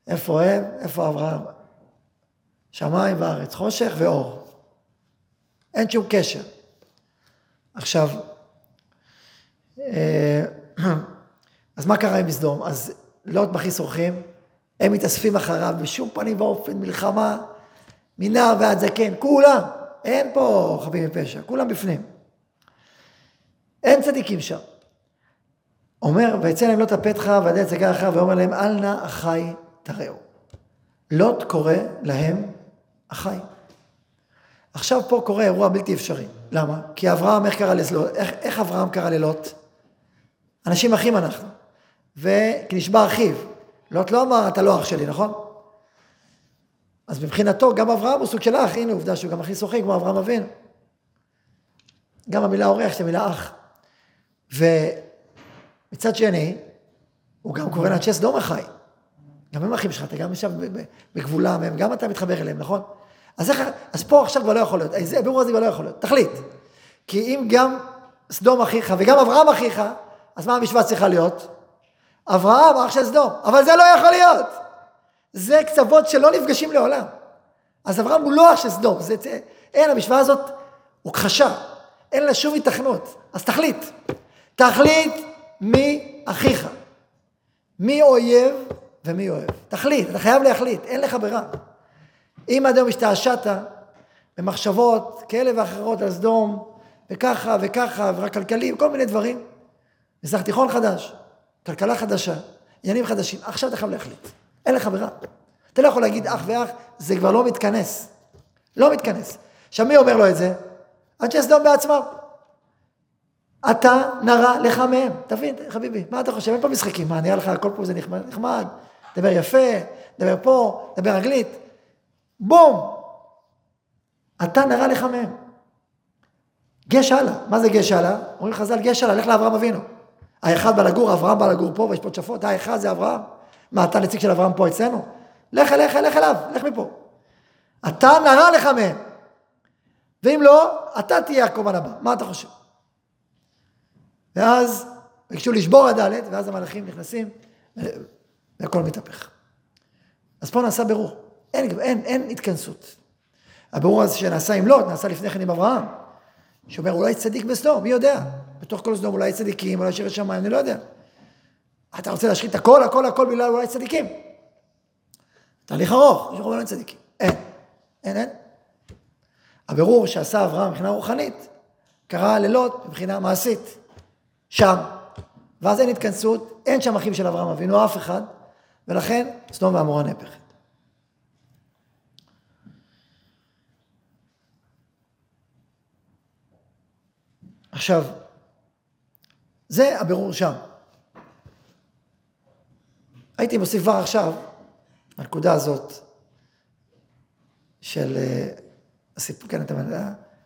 איפה הם? איפה אברהם? שמיים וארץ, חושך ואור. אין שום קשר. עכשיו, אז מה קרה עם סדום? אז לוט מכניס אורחים, הם מתאספים אחריו בשום פנים ואופן, מלחמה, מנער ועד זקן, כולם. אין פה חפים מפשע, כולם בפנים. אין צדיקים שם. אומר, ויצא להם לוט הפתחה ועדי הצגה אחריו, ואומר להם, אל נא אחי תראו. לוט קורא להם אחי. עכשיו פה קורה אירוע בלתי אפשרי. למה? כי אברהם, איך קרא ללוט? איך, איך אברהם קרא ללוט? אנשים אחים אנחנו. וכי נשבע אחיו. לוט לא אמר, אתה לא אח שלי, נכון? אז מבחינתו, גם אברהם הוא סוג של אח, הנה עובדה שהוא גם הכי שוחק כמו אברהם אבינו. גם המילה אורח זה מילה אח. ומצד שני, הוא גם קורא לאנשי סדום החי. גם הם אחים שלך, אתה גם ישב בגבולם, הם, גם אתה מתחבר אליהם, נכון? אז, איך, אז פה עכשיו כבר לא יכול להיות, הבירור הזה כבר לא יכול להיות, תחליט. כי אם גם סדום אחיך וגם אברהם אחיך, אז מה המשוואה צריכה להיות? אברהם אח של סדום, אבל זה לא יכול להיות. זה קצוות שלא נפגשים לעולם. אז אברהם הוא לא אח של סדום, זה, זה, אין, המשוואה הזאת הוכחשה, אין לה שום התכנות. אז תחליט, תחליט מי אחיך, מי אויב ומי אוהב. תחליט, אתה חייב להחליט, אין לך ברירה. אם עד היום השתעשעת במחשבות כאלה ואחרות על סדום, וככה וככה, ורק כלכלי, וכל מיני דברים, מזרח תיכון חדש, כלכלה חדשה, עניינים חדשים, עכשיו אתה חייב להחליט. אין לך ברירה. אתה לא יכול להגיד אח ואח, זה כבר לא מתכנס. לא מתכנס. עכשיו, מי אומר לו את זה? אנשי סדום בעצמם. אתה נרא לך מהם. תבין, חביבי, מה אתה חושב? אין פה משחקים. מה, נראה לך הכל פה זה נחמד? נחמד. דבר יפה, דבר פה, דבר אנגלית. בום! אתה נרא לך מהם. גש הלאה. מה זה גש הלאה? אומרים חז"ל, גש הלאה, לך לאברהם אבינו. האחד בא לגור, אברהם בא לגור פה, ויש פה תשפות, האחד זה אברהם. מה, אתה נציג של אברהם פה אצלנו? לך, לך, לך אליו, לך מפה. אתה נרא לך מהם. ואם לא, אתה תהיה הקורבן הבא. מה אתה חושב? ואז ביקשו לשבור הדלת, ואז המלאכים נכנסים, והכל מתהפך. אז פה נעשה ברור. אין, אין, אין התכנסות. הבירור הזה שנעשה עם לוט, נעשה לפני כן עם אברהם. שאומר, אולי צדיק בסדום, מי יודע? בתוך כל סדום אולי צדיקים, אולי שירי שמיים, אני לא יודע. אתה רוצה להשחית הכל, הכל, הכל בגלל אולי צדיקים. תהליך ארוך, יש רבנים צדיקים. אין, אין, אין. הבירור שעשה אברהם מבחינה רוחנית, קרה לילות מבחינה מעשית, שם. ואז אין התכנסות, אין שם אחים של אברהם אבינו, אף אחד, ולכן סדום ועמורה נהפכת. עכשיו, זה הבירור שם. הייתי מוסיף כבר עכשיו, הנקודה הזאת של אה, הסיפור, כן,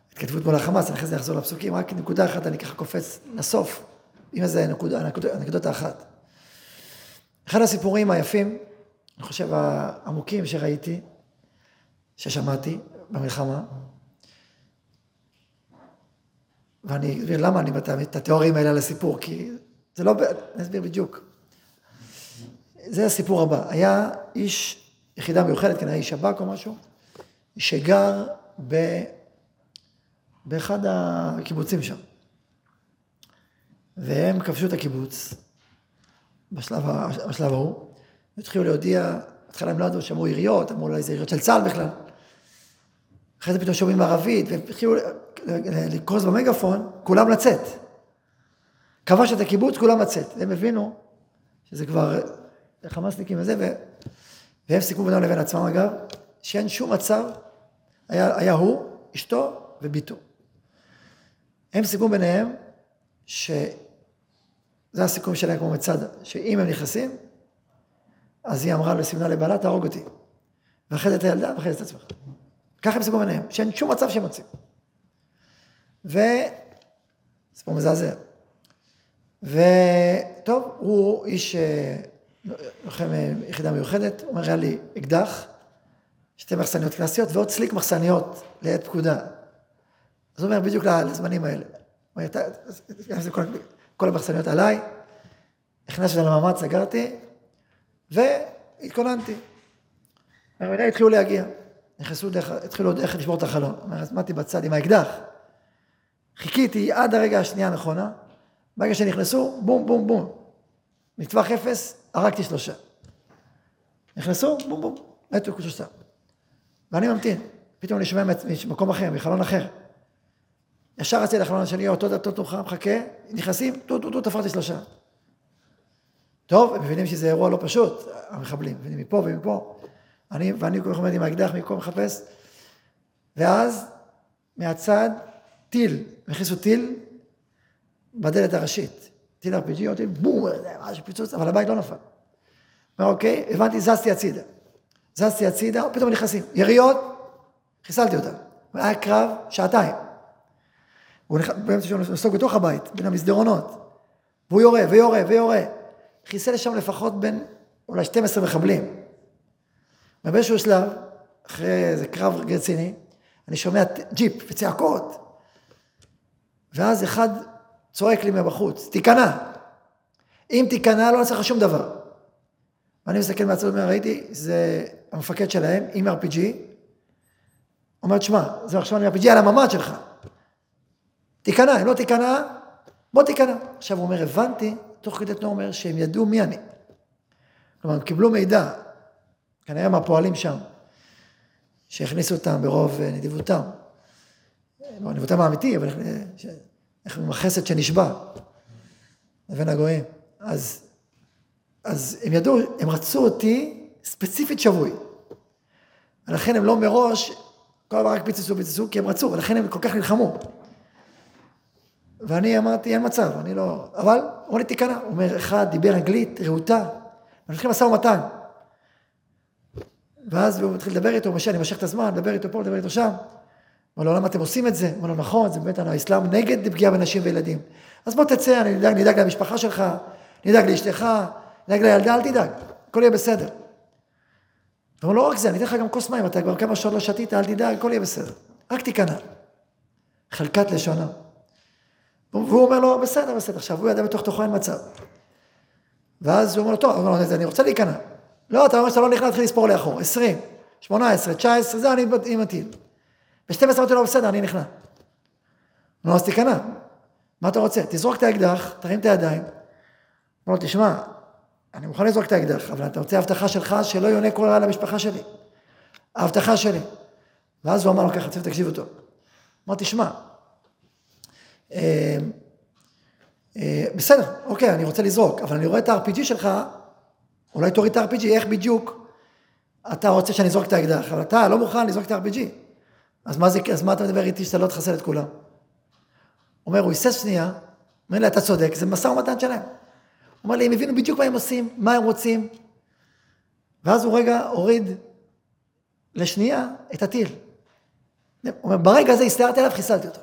ההתכתבות מול החמאס, אני אחרי זה אחזור לפסוקים, רק נקודה אחת אני ככה קופץ לסוף, עם איזה נקודה, אנקדוטה אחת. אחד הסיפורים היפים, אני חושב העמוקים שראיתי, ששמעתי במלחמה, ואני אסביר למה אני מתאם את התיאורים האלה על הסיפור, כי זה לא, אני אסביר בדיוק. זה הסיפור הבא. היה איש, יחידה מיוחדת, כנראה איש שב"כ או משהו, שגר ב... באחד הקיבוצים שם. והם כבשו את הקיבוץ בשלב, בשלב ההוא, והתחילו להודיע, בהתחלה הם לא ידעו, שמעו יריות, אמרו אולי זה יריות של צה"ל בכלל. אחרי זה פתאום שומעים ערבית, והם התחילו לקרוז במגפון, כולם לצאת. כבש את הקיבוץ, כולם לצאת. והם הבינו שזה כבר חמאסניקים וזה. והם סיכמו בינם לבין עצמם אגב, שאין שום מצב, היה, היה הוא, אשתו וביתו. הם סיכמו ביניהם, שזה הסיכום שלהם כמו מצדה, שאם הם נכנסים, אז היא אמרה לו, סימנה לבעלה, תהרוג אותי. ואחרי זה את הילדה, ואחרי זה את עצמך. ככה הם סיכמו ביניהם, שאין שום מצב שהם מוצאים. ו... סיפור מזעזע. וטוב, הוא איש אה, לוחם אה, יחידה מיוחדת, הוא אומר, היה לי אקדח, שתי מחסניות קלאסיות ועוד סליק מחסניות לעת פקודה. אז הוא אומר, בדיוק לזמנים האלה. הוא אומר, כל, המחסניות עליי, הכנסתי למאמץ, סגרתי, והתכוננתי. התחילו להגיע. נכנסו התחילו דרך לשבור את החלון. אומר, אז עמדתי בצד עם האקדח. חיכיתי עד הרגע השנייה הנכונה, ברגע שנכנסו, בום, בום, בום. מטווח אפס, הרגתי שלושה. נכנסו, בום, בום, מתו שלושה. ואני ממתין. פתאום אני שומע ממקום אחר, מחלון אחר. ישר רצתי לחלון השני, אותו דתות תורך, מחכה, נכנסים, טו, טו, טו, תפרתי שלושה. טוב, הם מבינים שזה אירוע לא פשוט, המחבלים, מבינים מפה ומפה. אני, ואני כל כך עומד עם האקדח, מפה מחפש. ואז, מהצד, טיל, הכניסו טיל בדלת הראשית. טיל RPG, או טיל בום, משהו פיצוץ, אבל הבית לא נפל. אומר, אוקיי, הבנתי, זזתי הצידה. זזתי הצידה, פתאום נכנסים. יריות, חיסלתי אותם. היה קרב שעתיים. הוא באמצע שהוא נסוג בתוך הבית, בין המסדרונות. והוא יורה, ויורה, ויורה. חיסל שם לפחות בין אולי 12 מחבלים. ובאיזשהו שלב, אחרי איזה קרב רציני, אני שומע ג'יפ וצעקות. ואז אחד צועק לי מבחוץ, תיכנע. אם תיכנע, לא נעשה לך שום דבר. ואני מסתכל מהצד ואומר, ראיתי, זה המפקד שלהם, עם RPG. אומר, תשמע, זה עכשיו אני RPG על הממ"ד שלך. תיכנע, אם לא תיכנע, בוא תיכנע. עכשיו הוא אומר, הבנתי, תוך כדי תנועה אומר, שהם ידעו מי אני. כלומר, הם קיבלו מידע, כנראה מהפועלים שם, שהכניסו אותם ברוב נדיבותם. לא נדיבותם האמיתי, אבל איך עם החסד שנשבע לבין הגויים. אז, אז הם ידעו, הם רצו אותי ספציפית שבוי. ולכן הם לא מראש, כל הזמן רק פיצצו, פיצצו, כי הם רצו, ולכן הם כל כך נלחמו. ואני אמרתי, אין מצב, אני לא... אבל, אמרו לי, תיכנע. הוא אומר, אחד דיבר אנגלית רהוטה, ומתחיל משא ומתן. ואז הוא מתחיל לדבר איתו, משה, אני מושך את הזמן, מדבר איתו פה, מדבר איתו שם. אמר לו, למה אתם עושים את זה? אמר לו, נכון, זה באמת, האסלאם נגד פגיעה בנשים וילדים. אז בוא תצא, אני אדאג, נדאג למשפחה שלך, נדאג לאשתך, נדאג לילדה, אל תדאג, הכל יהיה בסדר. אמר לו, לא רק זה, אני אתן לך גם כוס מים, אתה כבר כמה שעות לא שתית, אל תדאג, הכל יהיה בסדר. רק תיכנע. חלקת לשונה. והוא אומר לו, בסדר, בסדר. עכשיו, הוא ידע בתוך תוכו אין מצב. ואז הוא אומר לו, טוב, הוא אני רוצה להיכנע. לא, אתה אומר שאתה לא נכנע, תתחיל לספור לאחור. 20, 18, 19, זה אני מטיל. ב-12 אמרתי לו, בסדר, אני נכנע. נו, אז תיכנע. מה אתה רוצה? תזרוק את האקדח, תרים את הידיים. אמר לו, תשמע, אני מוכן לזרוק את האקדח, אבל אתה רוצה הבטחה שלך שלא יונה כל רע למשפחה שלי. ההבטחה שלי. ואז הוא אמר לו ככה, צריך תקשיבו טוב. אמר, תשמע, אה, אה, בסדר, אוקיי, אני רוצה לזרוק, אבל אני רואה את ה-RPG שלך, אולי תוריד את ה-RPG, איך בדיוק אתה רוצה שאני אזרוק את האקדח, אבל אתה לא מוכן לזרוק את ה-RPG. אז מה, זה, אז מה אתה מדבר איתי שאתה לא תחסל את כולם? אומר, הוא היסס שנייה, אומר לי, אתה צודק, זה משא ומתן שלהם. אומר לי, הם הבינו בדיוק מה הם עושים, מה הם רוצים. ואז הוא רגע הוריד לשנייה את הטיל. הוא אומר, ברגע הזה הסתערתי עליו, חיסלתי אותו.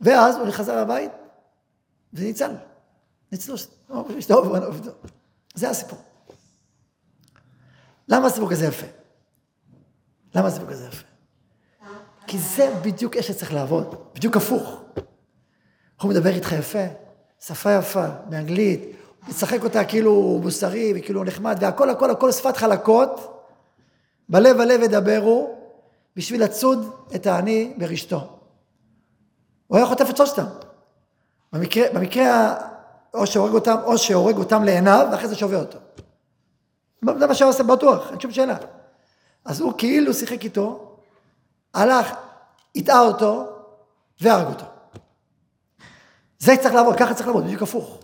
ואז הוא חזר לבית, וניצל. ניצלו, זה הסיפור. למה הסיפור כזה יפה? למה הסיפור כזה יפה? כי זה בדיוק איך שצריך לעבוד, בדיוק הפוך. הוא מדבר איתך יפה, שפה יפה, באנגלית, הוא משחק אותה כאילו הוא מוסרי וכאילו נחמד, והכל הכל הכל שפת חלקות, בלב הלב ידברו, בשביל לצוד את העני ברשתו. הוא היה חוטף את שלושתם. במקרה, במקרה או שהורג אותם, או שהורג אותם לעיניו, ואחרי זה שובה אותו. זה מה שהוא עושה בטוח, אין שום שאלה. אז הוא כאילו שיחק איתו, הלך, הטעה אותו, והרג אותו. זה צריך לעבוד, ככה צריך לעבוד, בדיוק הפוך.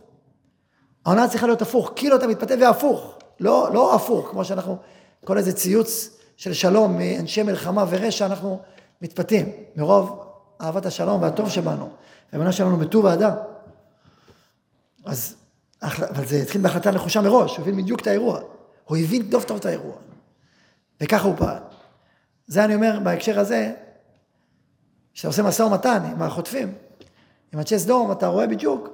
העונה צריכה להיות הפוך, כאילו אתה מתפתה והפוך, לא, לא הפוך, כמו שאנחנו, כל איזה ציוץ של שלום מאנשי מלחמה ורשע, אנחנו מתפתים, מרוב אהבת השלום והטוב שבנו, והאמונה שלנו בטוב האדם. אז, אבל זה התחיל בהחלטה נחושה מראש, הוא הבין בדיוק את האירוע. הוא הבין טוב טוב את האירוע. וככה הוא פעל. זה אני אומר בהקשר הזה, כשאתה עושה משא ומתן עם החוטפים, עם אנשי סדום, אתה רואה בדיוק,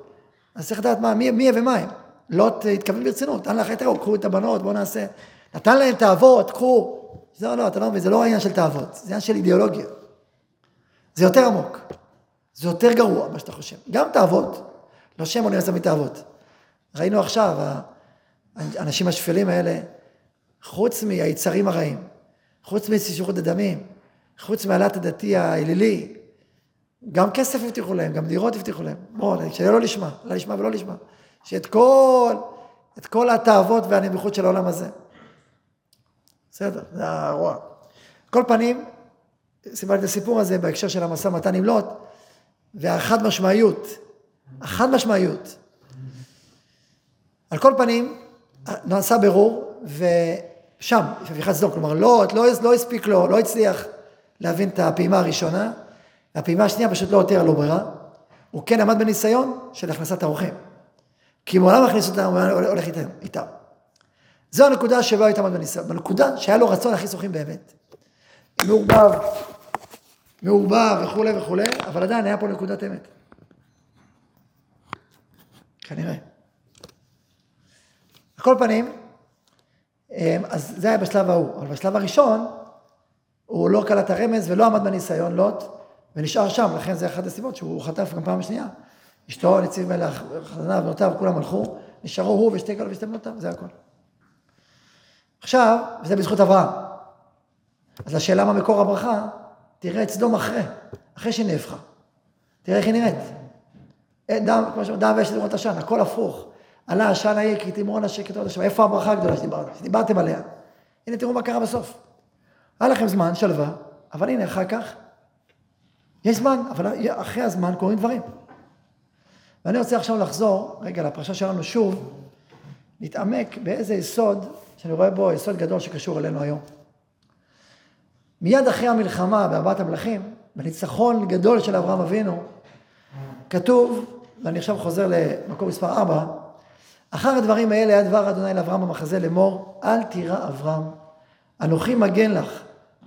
אז צריך לדעת מה, מי, מי ומה הם. לוט התכוון ברצינות, נתן לך האור, קחו את הבנות, בואו נעשה. נתן להם תאוות, קחו. זה לא, אתה לא מבין, זה לא העניין של תאוות, זה עניין של אידיאולוגיה. זה יותר עמוק. זה יותר גרוע מה שאתה חושב. גם תאוות, לא שם אוניברסיטה מתאוות. ראינו עכשיו, האנשים השפלים האלה, חוץ מהיצרים הרעים, חוץ מסישורות הדמים, חוץ מהלת הדתי האלילי, גם כסף הבטיחו להם, גם דירות הבטיחו להם. בואו, שיהיה לא לשמה, לא לשמה ולא לשמה. שאת כל, את כל התאוות והנמיכות של העולם הזה. בסדר, זה הרוע. כל פנים, סיפרתי את הסיפור הזה בהקשר של המשא ומתן עם לוט, והחד משמעיות, החד משמעיות. על כל פנים, נעשה ברור, ושם, שפיכת סדום, כלומר לוט לא, לא הספיק לו, לא הצליח להבין את הפעימה הראשונה, הפעימה השנייה פשוט לא הותירה לו ברירה, הוא כן עמד בניסיון של הכנסת האורחים. כי מעולם הכניס אותם, הוא הולך איתם. איתם. זו הנקודה שבה הייתה עמד בניסיון, בנקודה שהיה לו רצון להכניס אורחים באמת. מעורבב, מעורבב וכולי וכולי, אבל עדיין היה פה נקודת אמת. כנראה. על כל פנים, אז זה היה בשלב ההוא, אבל בשלב הראשון, הוא לא קלט הרמז ולא עמד בניסיון לוט, ונשאר שם, לכן זה אחת הסיבות שהוא חטף גם פעם שנייה. אשתו, נציב מלך, חזניו, בנותיו, כולם הלכו, נשארו הוא ושתי כאלה ושתי בנותיו, זה הכל. עכשיו, וזה בזכות אברהם. אז השאלה מה מקור הברכה, תראה את סדום אחרי, אחרי שהיא נהפכה. תראה איך היא נראית. דם, כמו שאומרים, דם ואש לראות עשן, הכל הפוך. עלה עשן העיר, כי תמרון השקט עוד השם. איפה הברכה הגדולה שדיברתם, שדיברתם עליה? הנה תראו מה קרה בסוף. היה לכם זמן, שלווה, אבל הנה אחר כך, יש זמן, אבל אחרי הזמן קורים דברים. ואני רוצה עכשיו לחזור רגע לפרשה שלנו שוב, להתעמק באיזה יסוד, שאני רואה בו יסוד גדול שקשור אלינו היום. מיד אחרי המלחמה בארבעת המלכים, בניצחון גדול של אברהם אבינו, כתוב, ואני עכשיו חוזר למקום מספר 4, אחר הדברים האלה היה דבר אדוני לאברהם במחזה לאמור, אל תירא אברהם, אנוכי מגן לך,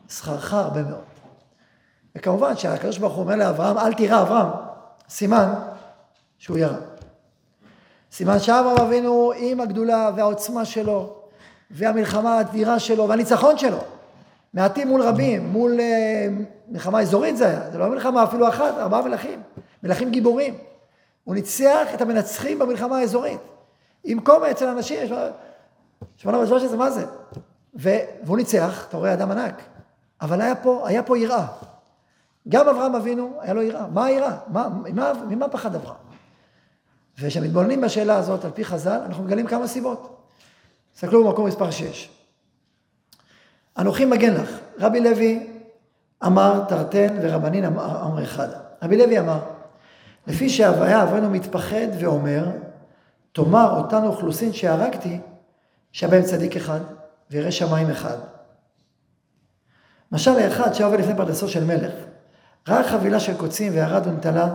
שכרך הרבה מאוד. וכמובן שהקדוש ברוך הוא אומר לאברהם, אל תירא אברהם, סימן שהוא ירה. סימן שאברהם אבינו עם הגדולה והעוצמה שלו, והמלחמה האדירה שלו, והניצחון שלו, מעטים מול רבים, מול אה, מלחמה אזורית זה היה, זה לא מלחמה אפילו אחת, ארבעה מלכים, מלכים גיבורים. הוא ניצח את המנצחים במלחמה האזורית. עם קומץ של אנשים, שמונה ושלוש עשרה, מה זה? ו, והוא ניצח, אתה רואה אדם ענק, אבל היה פה, היה פה יראה. גם אברהם אבינו, היה לו יראה. מה היראה? מה, ממה, ממה פחד אברהם? וכשמתבוננים בשאלה הזאת על פי חז"ל, אנחנו מגלים כמה סיבות. תסתכלו במקום מספר 6. אנוכי מגן לך. רבי לוי אמר תרתן ורבנין אמר, אמר אחד. רבי לוי אמר, לפי שהוויה אברנו מתפחד ואומר, תאמר אותן אוכלוסין שהרגתי, שהיה בהם צדיק אחד וירא שמיים אחד. משל לאחד שהיה עובד לפני פרדסו של מלך, ראה חבילה של קוצים וירד ונטלה,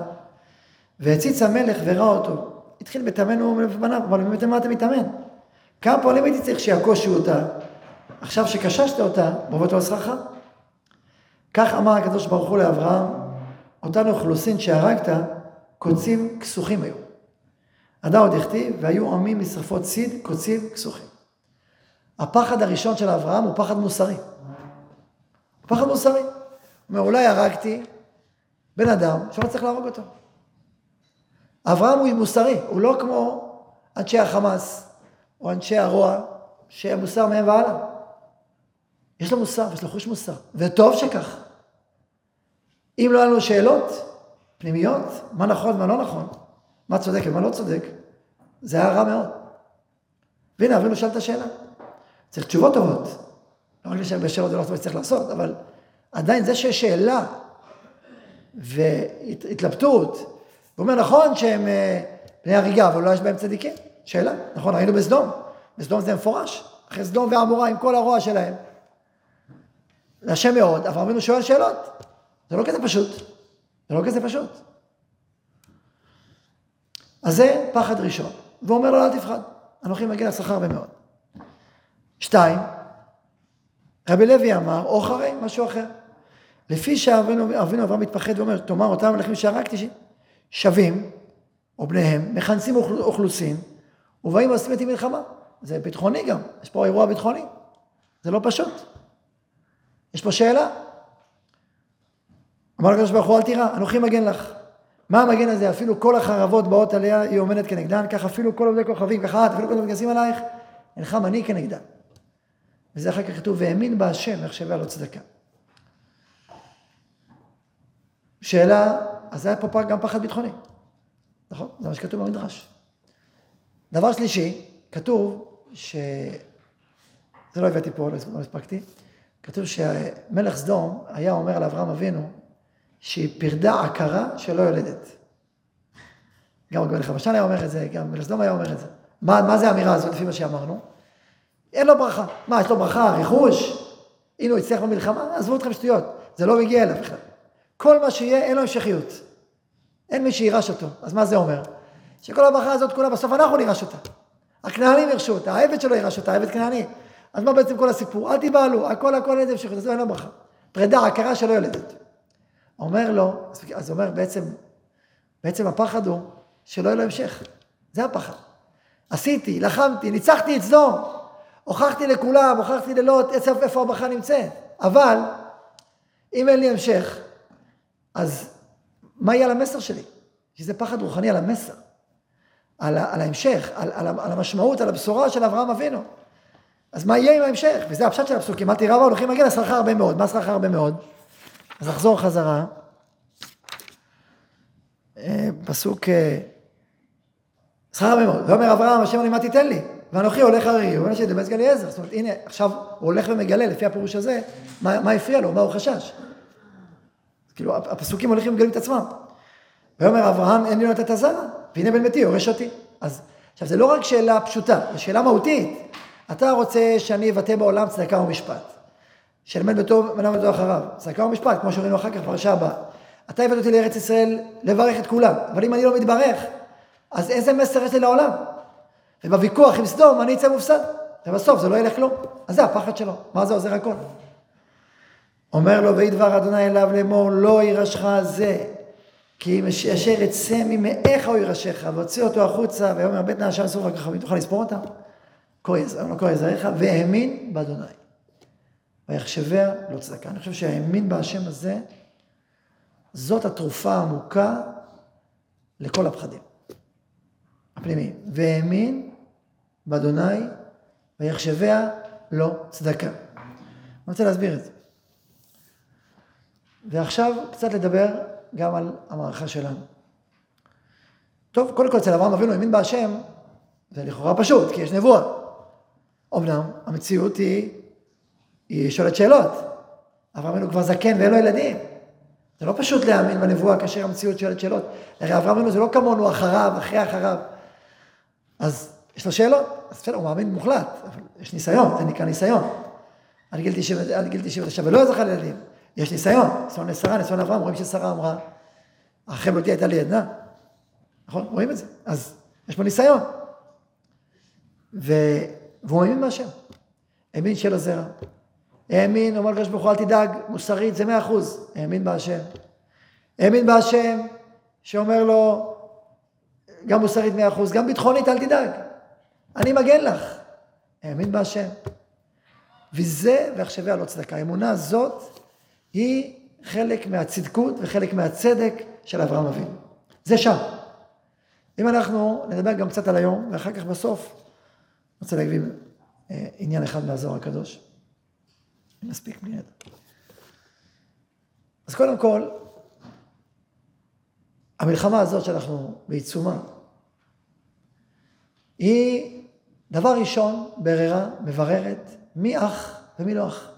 והציץ המלך וראה אותו. התחיל בתאמנו ובבניו, אבל באמת מה אתה מתאמן? כמה פועלים הייתי צריך שיעקושו אותה, עכשיו שקששת אותה, בוא תבוא שכרך. כך אמר הקדוש ברוך הוא לאברהם, אותן אוכלוסין שהרגת, קוצים כסוכים היו. עדה עוד הכתיב, והיו עמים משרפות ציד, קוצים כסוכים. הפחד הראשון של אברהם הוא פחד מוסרי. פחד מוסרי. הוא אומר, אולי הרגתי בן אדם שלא צריך להרוג אותו. אברהם הוא מוסרי, הוא לא כמו אנשי החמאס או אנשי הרוע, שהם מוסר מהם והלאה. יש לו מוסר, יש לו חוש מוסר, וטוב שכך. אם לא היה לנו שאלות פנימיות, מה נכון ומה לא נכון, מה צודק ומה לא צודק, זה היה רע מאוד. והנה, אבינו שאל את השאלה. צריך תשובות טובות. לא רק לשאול בשאלות זה לא טוב שצריך לעשות, אבל עדיין זה שיש שאלה והתלבטות, הוא אומר, נכון שהם אה, בני הריגה, אבל לא יש בהם צדיקים? שאלה. נכון, ראינו בסדום. בסדום זה מפורש. אחרי סדום ועמורה עם כל הרוע שלהם. זה השם מאוד, אברהם אבינו שואל שאלות. זה לא כזה פשוט. זה לא כזה פשוט. אז זה פחד ראשון. והוא אומר לו, אל תפחד. אנוכי מגיע לשכר מאוד. שתיים, רבי לוי אמר, או חרי, משהו אחר. לפי שאבינו אברהם מתפחד ואומר, תאמר אותם מלכים שהרגתי שווים, או בניהם, מכנסים אוכלוסין, ובאים ועושים איתי מלחמה. זה ביטחוני גם, יש פה אירוע ביטחוני. זה לא פשוט. יש פה שאלה. אמר לקדוש ברוך הוא, אל תירא, אנוכי מגן לך. מה המגן הזה? אפילו כל החרבות באות עליה, היא עומדת כנגדן, כך אפילו כל עובדי כוכבים, ככה את, אפילו כל המתגייסים עלייך, אינך מנהיג כנגדן. וזה אחר כך כתוב, והאמין בהשם, איך שווה לו צדקה. שאלה, אז היה פה גם פחד ביטחוני. נכון? זה מה שכתוב במדרש. דבר שלישי, כתוב ש... זה לא הבאתי פה, לא הספקתי. כתוב שמלך סדום היה אומר על אברהם אבינו שהיא פרדה עקרה שלא יולדת. גם מלך המשל היה אומר את זה, גם מלך סדום היה אומר את זה. מה, מה זה האמירה הזאת לפי מה שאמרנו? אין לו ברכה. מה, יש לו ברכה, רכוש? הנה הוא הצליח במלחמה? עזבו אתכם שטויות, זה לא מגיע אליו בכלל. כל מה שיהיה, אין לו המשכיות. אין מי שירש אותו. אז מה זה אומר? שכל הברכה הזאת כולה, בסוף אנחנו נירש אותה. הכנענים ירשו אותה, העבד שלו ירש אותה, העבד כנעני. אז מה בעצם כל הסיפור? אל תיבהלו, הכל הכל אין המשכיות, אז אין לו ברכה. פרידה, הכרה שלא יולדת. אומר לו, אז אומר בעצם, בעצם הפחד הוא שלא יהיה לו המשך. זה הפחד. עשיתי, לחמתי, ניצחתי את סדום, הוכחתי לכולם, הוכחתי ללוט איפה הברכה נמצאת. אבל, אם אין לי המשך, אז מה יהיה על המסר שלי? שזה פחד רוחני על המסר, על, על ההמשך, על, על, על המשמעות, על הבשורה של אברהם אבינו. אז מה יהיה עם ההמשך? וזה הפשט של הפסוקים. אל תירא והולכים להגיע לשכר הרבה מאוד. מה שכר הרבה מאוד? אז נחזור חזרה. אה, פסוק... אה, שכר הרבה מאוד. ואומר אברהם, השם אני מה תיתן לי? ואנוכי הולך הרי, הוא אומר שדמס גליעזר. זאת אומרת, הנה, עכשיו הוא הולך ומגלה, לפי הפירוש הזה, מה, מה הפריע לו, מה הוא חשש. כאילו, הפסוקים הולכים ומגלים את עצמם. ויאמר אברהם, אין לי לתת הזרע, והנה בן ביתי יורש אותי. אז, עכשיו, זה לא רק שאלה פשוטה, זו שאלה מהותית. אתה רוצה שאני אבטא בעולם צדקה ומשפט. שלמד בטוב ונאמר בטוב אחריו. צדקה ומשפט, כמו שראינו אחר כך בפרשה הבאה. אתה הבאת אותי לארץ ישראל לברך את כולם, אבל אם אני לא מתברך, אז איזה מסר יש לי לעולם? ובוויכוח עם סדום אני אצא מופסד, ובסוף זה לא ילך כלום. אז זה הפחד שלו, מה זה עוזר הכל? אומר לו, ויהי דבר אדוני אליו לאמור, לא יירשך זה, כי אם אשר יצא ממאיך הוא יירשך, והוציא אותו החוצה, ויאמר בית נעשה אסור רק רחבים, תוכל לספור אותם? כה יזרעך, והאמין באדוני. ויחשביה לא צדקה. אני חושב שהאמין בהשם הזה, זאת התרופה העמוקה לכל הפחדים הפנימיים. והאמין באדוני, ויחשביה לא צדקה. אני רוצה להסביר את זה. ועכשיו קצת לדבר גם על המערכה שלנו. טוב, קודם כל אצל אברהם אבינו האמין בהשם, זה לכאורה פשוט, כי יש נבואה. אמנם המציאות היא, היא שואלת שאלות. אברהם אבינו כבר זקן ואין לו ילדים. זה לא פשוט להאמין בנבואה כאשר המציאות שואלת שאלות. הרי אברהם אבינו זה לא כמונו אחריו, אחרי אחריו. אז יש לו שאלות, אז בסדר, הוא מאמין מוחלט, אבל יש ניסיון, זה נקרא ניסיון. עד גיל 99 ולא זכה לילדים. יש ניסיון, ניסיון לשרה, ניסיון לאברהם, רואים ששרה אמרה, אחרי בלותי הייתה לי עדנה. נכון? רואים את זה. אז יש פה ניסיון. ו... והוא האמין בהשם. האמין שיהיה לו זרע. האמין, אומר לקדוש ברוך הוא, אל תדאג, מוסרית זה מאה אחוז. האמין בהשם. האמין בהשם, שאומר לו, גם מוסרית מאה אחוז, גם ביטחונית, אל תדאג. אני מגן לך. האמין בהשם. וזה, ועכשוויה לא צדקה. האמונה הזאת היא חלק מהצדקות וחלק מהצדק של אברהם אבינו. זה שם. אם אנחנו נדבר גם קצת על היום, ואחר כך בסוף, אני רוצה להגיד אה, עניין אחד מהזוהר הקדוש. נספיק בלי ידע. אז קודם כל, המלחמה הזאת שאנחנו בעיצומה, היא דבר ראשון, בררה, מבררת, מי אח ומי לא אח.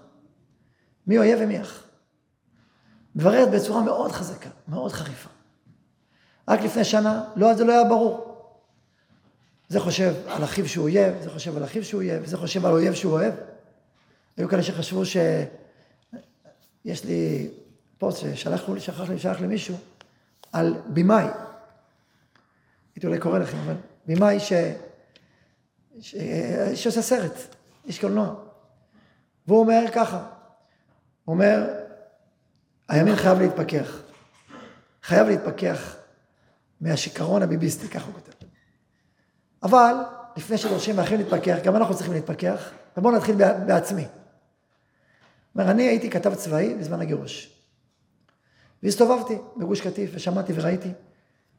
מי אויב ומי אח. מבררת בצורה מאוד חזקה, מאוד חריפה. רק לפני שנה, לא, זה לא היה ברור. זה חושב על אחיו שהוא אויב, זה חושב על אחיו שהוא אויב, זה חושב על אויב שהוא אוהב. היו כאלה שחשבו ש... יש לי פוסט ששלח לי, שכח לי, שלח למישהו, על במאי. הייתי אולי קורא לכם, אבל במאי ש... ש... שעושה סרט, איש קולנוע. והוא אומר ככה, הוא אומר, הימין חייב להתפכח. חייב להתפכח מהשיכרון הביביסטי, ככה הוא כותב. אבל, לפני שדורשים מאחרים להתפכח, גם אנחנו צריכים להתפכח, ובואו נתחיל בעצמי. אומר, אני הייתי כתב צבאי בזמן הגירוש. והסתובבתי בגוש קטיף, ושמעתי וראיתי,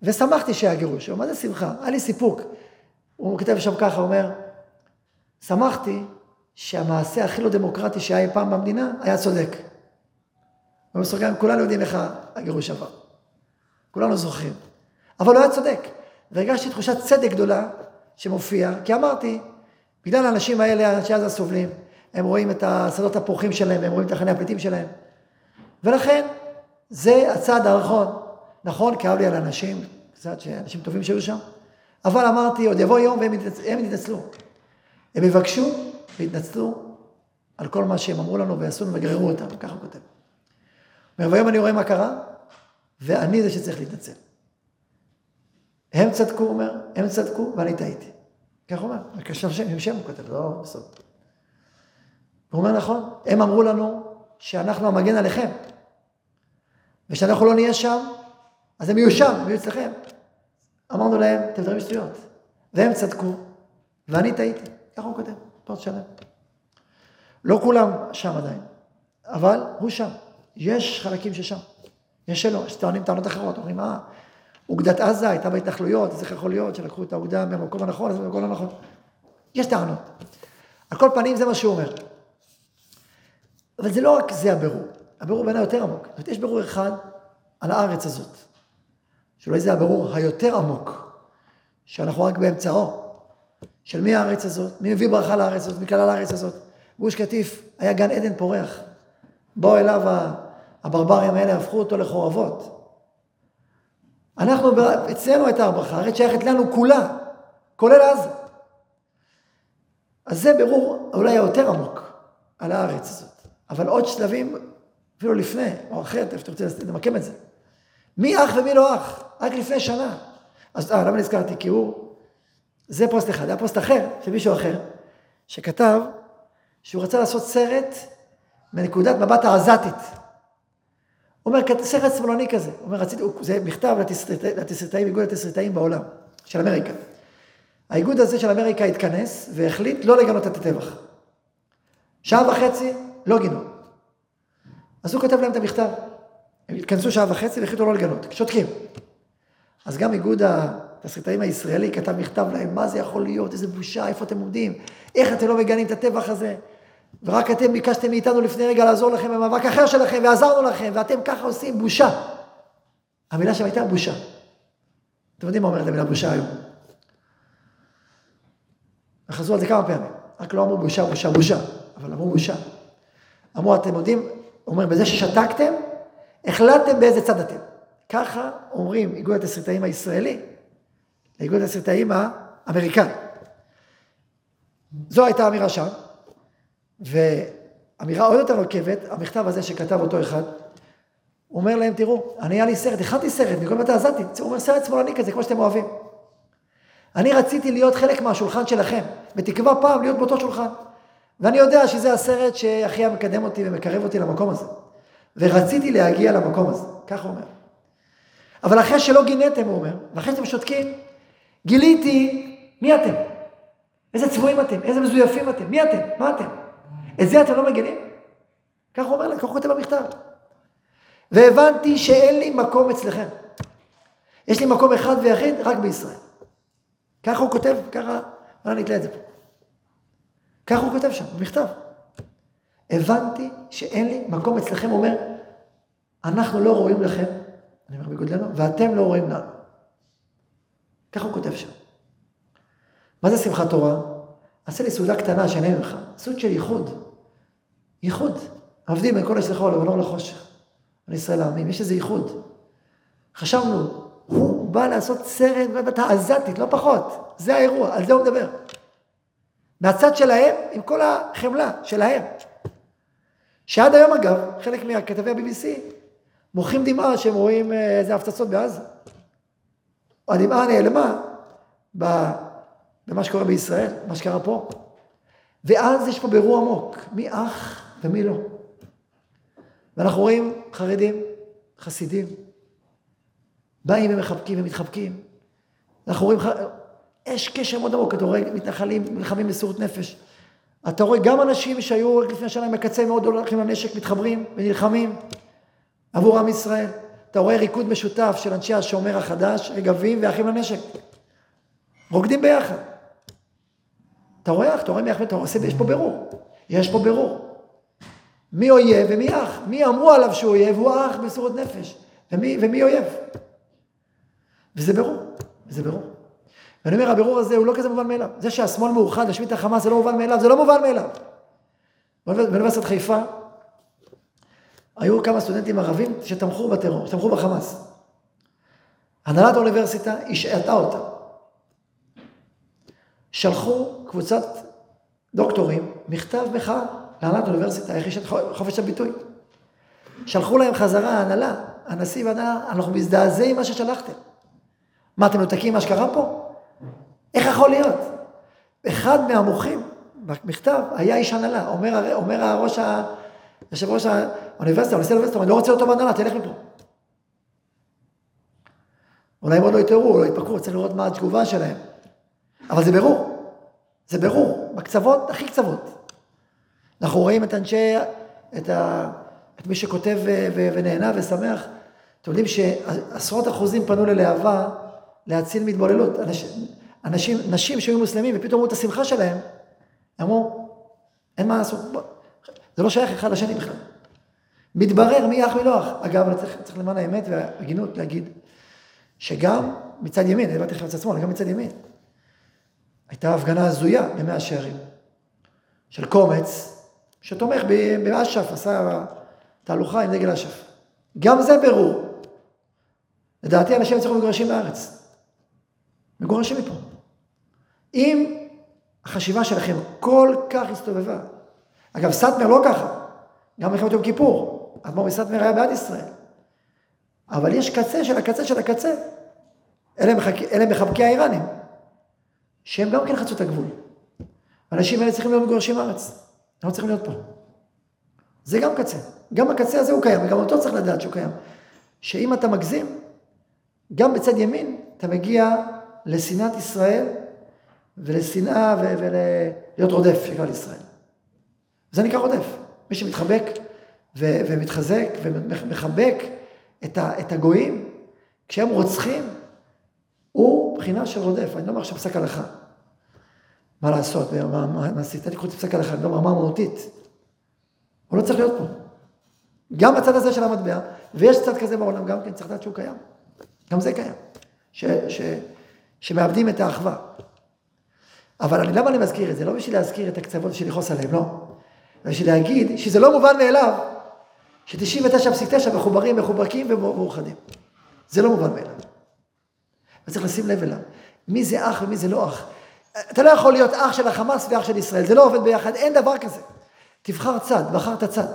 ושמחתי שהיה גירוש. מה זה שמחה? היה לי סיפוק. הוא כותב שם ככה, הוא אומר, שמחתי שהמעשה הכי לא דמוקרטי שהיה אי פעם במדינה היה צודק. ובסוגריים, כולנו יודעים איך הגירוש עבר. כולנו זוכרים. אבל הוא היה צודק. והרגשתי תחושת צדק גדולה שמופיעה, כי אמרתי, בגלל האנשים האלה, אנשי עזה סובלים, הם רואים את השדות הפורחים שלהם, הם רואים את תחני הפליטים שלהם. ולכן, זה הצעד הנכון. נכון, כאב לי על אנשים, קצת שאנשים טובים שהיו שם, אבל אמרתי, עוד יבוא יום והם יתנצלו. הם יבקשו ויתנצלו על כל מה שהם אמרו לנו ועשו לנו וגררו אותנו, ככה הוא כותב. והיום אני רואה מה קרה, ואני זה שצריך להתנצל. הם צדקו, הוא אומר, הם צדקו ואני טעיתי. כך הוא אומר, הקשר שם, עם שם הוא כותב, לא בסוף. הוא אומר, נכון, הם אמרו לנו שאנחנו המגן עליכם, ושאנחנו לא נהיה שם, אז הם יהיו שם, הם יהיו אצלכם. אמרנו להם, אתם מדברים שטויות. והם צדקו, ואני טעיתי. ככה הוא כותב, פרט שלם. לא כולם שם עדיין, אבל הוא שם. יש חלקים ששם. יש שלא, שטוענים טענות אחרות, אומרים, אה, אוגדת עזה הייתה בהתנחלויות, אז איך יכול להיות שלקחו את האוגדה מהמקום הנכון, אז מהמקום הנכון. יש טענות. על כל פנים זה מה שהוא אומר. אבל זה לא רק זה הבירור, הבירור בעיניי יותר עמוק. זאת אומרת, יש בירור אחד על הארץ הזאת, שאולי זה הבירור היותר עמוק, שאנחנו רק באמצעו, של מי הארץ הזאת, מי מביא ברכה לארץ הזאת, מכלל הארץ הזאת. גוש קטיף היה גן עדן פורח. באו אליו הברברים האלה, הפכו אותו לחורבות. אנחנו, אצלנו הייתה הברכה, הארץ שייכת לנו כולה, כולל עזה. אז זה ברור אולי היותר עמוק על הארץ הזאת. אבל עוד שלבים, אפילו לפני, או אחרת, איפה אתה רוצה למקם את זה. מי אח ומי לא אח? רק לפני שנה. אז אה, למה נזכרתי? כי הוא, זה פוסט אחד, היה פוסט אחר, של מישהו אחר, שכתב שהוא רצה לעשות סרט מנקודת מבט העזתית. הוא אומר, סרט שמאלני כזה. הוא אומר, רציתי, זה מכתב לתסריטאים, איגוד התסריטאים בעולם, של אמריקה. האיגוד הזה של אמריקה התכנס והחליט לא לגנות את הטבח. שעה וחצי, לא גינו. אז הוא כותב להם את המכתב. הם התכנסו שעה וחצי והחליטו לא לגנות, שותקים. אז גם איגוד התסריטאים הישראלי כתב מכתב להם, מה זה יכול להיות, איזה בושה, איפה אתם עומדים, איך אתם לא מגנים את הטבח הזה. ורק אתם ביקשתם מאיתנו לפני רגע לעזור לכם במאבק אחר שלכם, ועזרנו לכם, ואתם ככה עושים בושה. המילה שם הייתה בושה. אתם יודעים מה אומרת המילה בושה היום. חזרו על זה כמה פעמים. רק לא אמרו בושה, בושה, בושה, אבל אמרו בושה. אמרו, אתם יודעים, אומר, בזה ששתקתם, החלטתם באיזה צד אתם. ככה אומרים איגוד התסריטאים הישראלי לאיגוד התסריטאים האמריקאי. זו הייתה אמירה שם, ואמירה עוד יותר נוקבת, המכתב הזה שכתב אותו אחד, הוא אומר להם, תראו, אני היה לי סרט, הכנתי סרט, מכל מתי עזרתי, הוא אומר, סרט שמאלני כזה, כמו שאתם אוהבים. אני רציתי להיות חלק מהשולחן שלכם, בתקווה פעם להיות באותו שולחן. ואני יודע שזה הסרט שהכי היה מקדם אותי ומקרב אותי למקום הזה. ורציתי להגיע למקום הזה, כך הוא אומר. אבל אחרי שלא גיניתם, הוא אומר, ואחרי שאתם שותקים, גיליתי מי אתם. איזה צבועים אתם, איזה מזויפים אתם, מי אתם, מה אתם. את זה אתם לא מגינים? כך הוא אומר להם, כך הוא כותב במכתב. והבנתי שאין לי מקום אצלכם. יש לי מקום אחד ויחיד רק בישראל. ככה הוא כותב, ככה, אני אתלה את זה פה. ככה הוא כותב שם, במכתב. הבנתי שאין לי מקום אצלכם, הוא אומר, אנחנו לא רואים לכם, אני אומר בגודלנו, ואתם לא רואים לנו. ככה הוא כותב שם. מה זה שמחת תורה? עשה לי סעודה קטנה שאין ממך, סעוד של ייחוד. ייחוד. עבדים בין כל אצלך ולבנור לחושך. על ישראל העמים, יש איזה ייחוד. חשבנו, הוא בא לעשות סרט בבת העזתית, לא פחות. זה האירוע, על זה הוא מדבר. מהצד שלהם, עם כל החמלה שלהם. שעד היום אגב, חלק מכתבי ה-BBC מוחים דמעה שהם רואים אה, איזה הפצצות בעזה. הדמעה נעלמה במה שקורה בישראל, מה שקרה פה. ואז יש פה בירור עמוק, מי אח ומי לא. ואנחנו רואים חרדים, חסידים, באים ומחבקים ומתחבקים. אנחנו רואים, יש קשר מאוד עמוק, אתה רואה מתנחלים, נלחמים מסירות נפש. אתה רואה גם אנשים שהיו רק לפני שנה מקצה מאוד הולכים לנשק, מתחברים ונלחמים עבור עם ישראל. אתה רואה ריקוד משותף של אנשי השומר החדש, רגבים ואחים לנשק. רוקדים ביחד. אתה רואה, אתה רואה מי אחמד, אתה עושה, יש פה בירור. יש פה בירור. מי אויב ומי אח. מי אמרו עליו שהוא אויב, הוא אח בסירות נפש. ומי, ומי אויב. וזה ברור, וזה ברור. ואני אומר, הבירור הזה הוא לא כזה מובן מאליו. זה שהשמאל מאוחד, להשמיד את החמאס, זה לא מובן מאליו, זה לא מובן מאליו. באוניברסיטת חיפה היו כמה סטודנטים ערבים שתמכו בטרור, שתמכו בחמאס. הנהלת האוניברסיטה השעתה אותם. שלחו קבוצת דוקטורים מכתב מחאה להנהלת האוניברסיטה, איך יש את חופש הביטוי. שלחו להם חזרה ההנהלה, הנשיא והנהלה, אנחנו מזדעזעים מה ששלחתם. מה, אתם מנותקים מה שקרה פה? איך יכול להיות? אחד מהמוחים במכתב היה איש הנהלה, אומר, אומר הראש, יושב ראש האוניברסיטה, נשיא האוניברסיטה, אני לא רוצה אותו בהנהלה, תלך מפה. אולי הם עוד לא יתעוררו, לא יתפקרו, צריך לראות מה התגובה שלהם. אבל זה ברור, זה ברור, בקצוות, הכי קצוות. אנחנו רואים את אנשי, את, ה, את מי שכותב ו, ו, ונהנה ושמח. אתם יודעים שעשרות אחוזים פנו ללהבה להציל מתבוללות. אנשים, אנשים, נשים שהיו מוסלמים ופתאום ראו את השמחה שלהם, אמרו, אין מה לעשות, זה לא שייך אחד לשני בכלל. מתברר מי אח אח. אגב, אני צריך, צריך למען האמת וההגינות להגיד, שגם מצד ימין, אני באתי לך מצד שמאל, גם מצד ימין, הייתה הפגנה הזויה במאה שערים, של קומץ, שתומך באש"ף, עשה תהלוכה עם דגל אש"ף. גם זה ברור. לדעתי אנשים צריכים מגורשים בארץ. מגורשים מפה. אם החשיבה שלכם כל כך הסתובבה, אגב, סאטמר לא ככה, גם מלחמת יום כיפור, אדמו"ר מסאטמר היה בעד ישראל. אבל יש קצה של הקצה של הקצה. אלה, מחק... אלה מחבקי האיראנים, שהם גם כן חצו את הגבול. האנשים האלה צריכים להיות מגורשים מארץ, הם לא צריכים להיות פה. זה גם קצה. גם הקצה הזה הוא קיים, וגם אותו צריך לדעת שהוא קיים. שאם אתה מגזים, גם בצד ימין אתה מגיע לשנאת ישראל ולשנאה ולהיות רודף, שקרא לישראל. זה נקרא רודף. מי שמתחבק ו- ומתחזק ומחבק את, ה- את הגויים, כשהם רוצחים, הוא בחינה של רודף. אני לא אומר עכשיו פסק הלכה. מה לעשות, מה, מה עשית? אני קורא פסק הלכה, אני לא אומר מה מהותית. הוא לא צריך להיות פה. גם בצד הזה של המטבע, ויש צד כזה בעולם גם כן, צריך לדעת שהוא קיים. גם זה קיים. ש, ש, שמאבדים את האחווה. אבל אני, למה אני מזכיר את זה? לא בשביל להזכיר את הקצוות בשביל לכעוס עליהם, לא. בשביל להגיד שזה לא מובן מאליו ש-99.9 מחוברים, מחוברקים ומאוחדים. זה לא מובן מאליו. וצריך לשים לב אליו. מי זה אח ומי זה לא אח. אתה לא יכול להיות אח של החמאס ואח של ישראל, זה לא עובד ביחד, אין דבר כזה. תבחר צד, בחרת צד.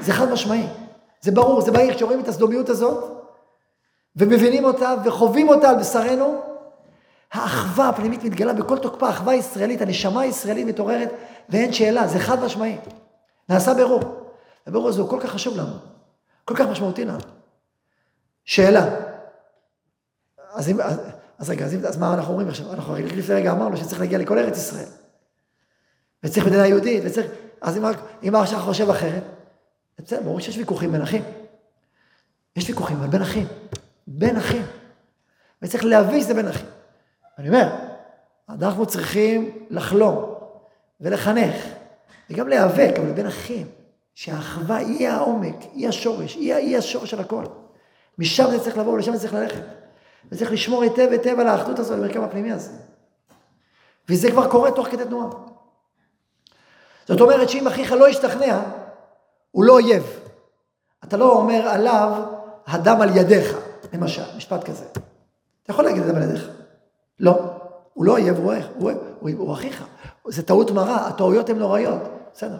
זה חד משמעי. זה ברור, זה בהיר, כשרואים את הסדומיות הזאת, ומבינים אותה וחווים אותה על בשרנו, האחווה הפנימית מתגלה בכל תוקפה, אחווה ישראלית, הנשמה הישראלית מתעוררת, ואין שאלה, זה חד משמעי. נעשה ברור. הבירור הזה הוא כל כך חשוב לנו, כל כך משמעותי לנו. שאלה. אז, אם, אז, אז רגע, אז, אז מה אנחנו אומרים עכשיו? אנחנו לפני רגע אמרנו שצריך להגיע לכל ארץ ישראל. וצריך מדינה יהודית, וצריך... אז אם, אם עכשיו חושב אחרת, בסדר, ברור שיש ויכוחים בין אחים. יש ויכוחים, אבל בין אחים. בין אחים. וצריך להבין שזה בין אחים. אני אומר, אנחנו צריכים לחלום ולחנך, וגם להיאבק, אבל בין אחים, שהאחווה היא העומק, היא השורש, היא, היא השורש של הכל. משם זה צריך לבוא, ולשם זה צריך ללכת. וצריך לשמור היטב היטב על האחדות הזאת, במרקם הפנימי הזה. וזה כבר קורה תוך כדי תנועה. זאת אומרת שאם אחיך לא ישתכנע, הוא לא אויב. אתה לא אומר עליו, הדם על ידיך, למשל, משפט כזה. אתה יכול להגיד הדם על ידיך. לא, הוא לא אויב, הוא, הוא, הוא, הוא אחיך. זה טעות מרה, הטעויות הן נוראיות. בסדר,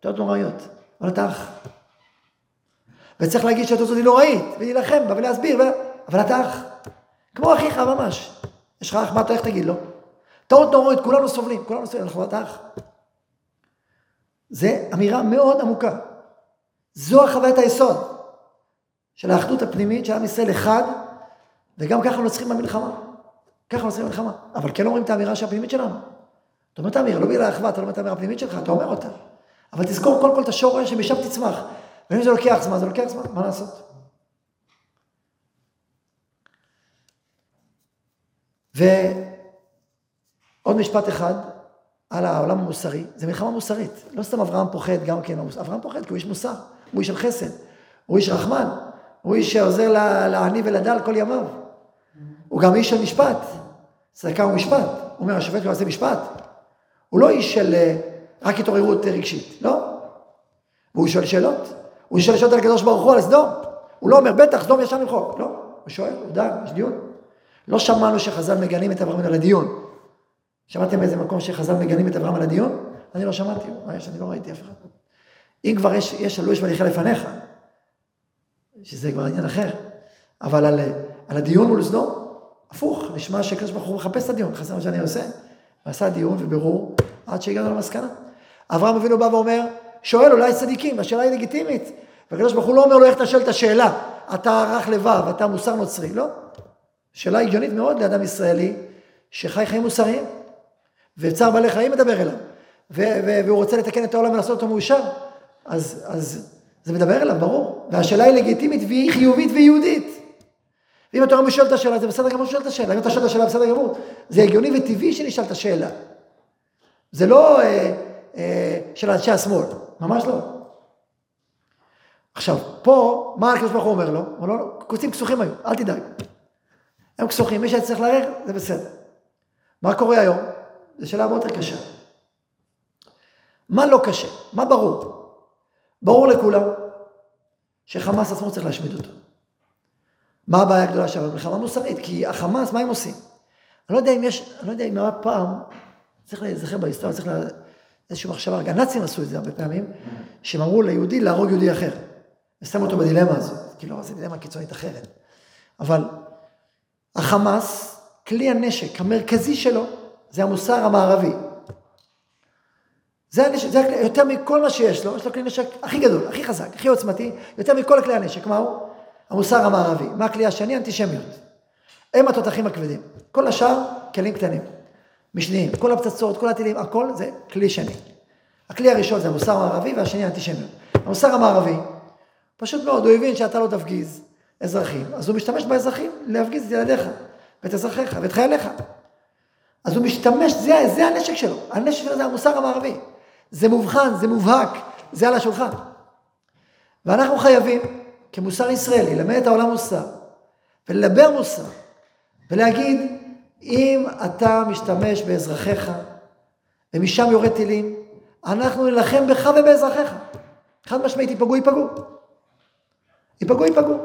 טעויות נוראיות. אבל אתה אח. וצריך להגיד שהטעות הזאת היא נוראית, ולהילחם בה ולהסביר, ו... אבל אתה אח. כמו אחיך ממש. יש לך אח, מה אתה איך תגיד לו? טעות נוראית, כולנו סובלים, כולנו סובלים, אנחנו אתה אח. זה אמירה מאוד עמוקה. זו החוויית היסוד של האחדות הפנימית של עם ישראל אחד, וגם ככה נוצחים במלחמה. ככה נוצחים במלחמה. אבל כן אומרים את האמירה הפנימית שלנו. אתה אומר את האמירה, לא בגלל האחווה, אתה לא אומר את האמירה הפנימית שלך, אתה אומר אותה. אבל תזכור קודם כל את השורש שמשם תצמח. ואם זה לוקח זמן, זה לוקח זמן, מה לעשות? ועוד משפט אחד על העולם המוסרי, זה מלחמה מוסרית. לא סתם אברהם פוחד גם כן, אברהם פוחד כי הוא איש מוסר, הוא איש של חסד, הוא איש רחמן, הוא איש שעוזר לעני ולדל כל ימיו. הוא גם איש של משפט, צדקה ומשפט. אומר, השופט לא יעשה משפט. הוא לא איש של אה, רק התעוררות רגשית, לא. והוא שואל שאלות. הוא שואל שאלות על הקדוש ברוך הוא, על סדום. הוא לא אומר, בטח, סדום ישר למחוק. לא, הוא שואל, הוא דן, יש דיון. לא שמענו שחז"ל מגנים את אברהם על הדיון. שמעתם באיזה מקום שחז"ל מגנים את אברהם על הדיון? אני לא שמעתי, מה יש? אני לא ראיתי אף אחד. אם כבר יש, יש עלו יש מליכה לפניך, שזה כבר עניין אחר, אבל על, על הדיון מול סדום, הפוך, נשמע שקדוש ברוך הוא מחפש את הדיון, חסר מה שאני עושה, ועשה דיון ובירור עד שהגענו למסקנה. אברהם אבינו בא ואומר, שואל אולי צדיקים, השאלה היא לגיטימית. והקדוש ברוך הוא לא אומר לו איך אתה שואל את השאלה, אתה רך לבב, אתה מוסר נוצרי, לא. שאלה הגיונית מאוד לאדם ישראלי שחי חיים מוסריים, וצער בעלי חיים מדבר אליו, והוא רוצה לתקן את העולם ולעשות אותו מאושר, אז, אז זה מדבר אליו, ברור. והשאלה היא לגיטימית והיא חיובית ויהודית. ואם אתה אומר שואל את השאלה, זה בסדר גמור שואל את השאלה. אם אתה שואל את השאלה, בסדר גמור. זה הגיוני וטבעי שנשאל את השאלה. זה לא אה, אה, של אנשי השמאל, ממש לא. עכשיו, פה, מה הקדוש ברוך הוא אומר לו? הוא אומר לו, כוסים כסוכים היו, אל תדאג. הם כסוכים, מי שצריך לערער, זה בסדר. מה קורה היום? זו שאלה מאוד יותר קשה. מה לא קשה? מה ברור? ברור לכולם שחמאס עצמו צריך להשמיד אותו. מה הבעיה הגדולה שם? מלחמה מוסרית, כי החמאס, מה הם עושים? אני לא יודע אם יש, אני לא יודע אם היה פעם, צריך להיזכר בהיסטוריה, צריך לה... איזושהי מחשבה, הנאצים עשו את זה הרבה פעמים, שהם אמרו ליהודי להרוג יהודי אחר. ושמו אותו בדילמה הזאת, כאילו, זו דילמה קיצונית אחרת. אבל החמאס, כלי הנשק המרכזי שלו, זה המוסר המערבי. זה, הנשק, זה יותר מכל מה שיש לו, יש לו כלי נשק הכי גדול, הכי חזק, הכי עוצמתי, יותר מכל כלי הנשק, מה הוא? המוסר המערבי. מה הכלי השני? אנטישמיות. הם התותחים הכבדים. כל השאר, כלים קטנים, משניים. כל הפצצות, כל הטילים, הכל זה כלי שני. הכלי הראשון זה המוסר המערבי והשני האנטישמיות. המוסר המערבי, פשוט מאוד, הוא הבין שאתה לא תפגיז אזרחים, אז הוא משתמש באזרחים להפגיז את ילדיך, ואת אזרחיך, ואת חייליך. אז הוא משתמש, זה, זה הנשק שלו. הנשק שלו זה המוסר המערבי. זה מובחן, זה מובהק, זה על השולחן. ואנחנו חייבים, כמוסר ישראלי, ללמד את העולם מוסר, ולדבר מוסר, ולהגיד, אם אתה משתמש באזרחיך, ומשם יורד טילים, אנחנו נילחם בך ובאזרחיך. חד משמעית, ייפגעו, ייפגעו. ייפגעו, ייפגעו.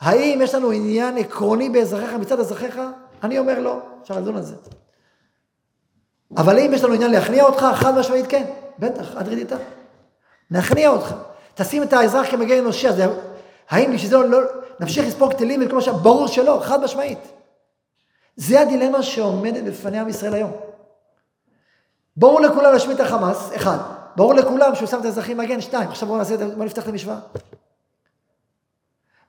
האם יש לנו עניין עקרוני באזרחיך מצד אזרחיך? אני אומר לא, אפשר לדון על זה. אבל אם יש לנו עניין להכניע אותך, חד משמעית כן, בטח, עד רדיתה. נכניע אותך. תשים את האזרח כמגן אנושי, אז האם בשביל זה לא, נמשיך לספוג טילים וכל מה ש... ברור שלא, חד משמעית. זה הדילמה שעומדת בפני עם ישראל היום. ברור לכולם להשמיד את החמאס, אחד. ברור לכולם שהוא שם את האזרחים מגן, שתיים. עכשיו בואו נעשה, בואו נפתח את המשוואה.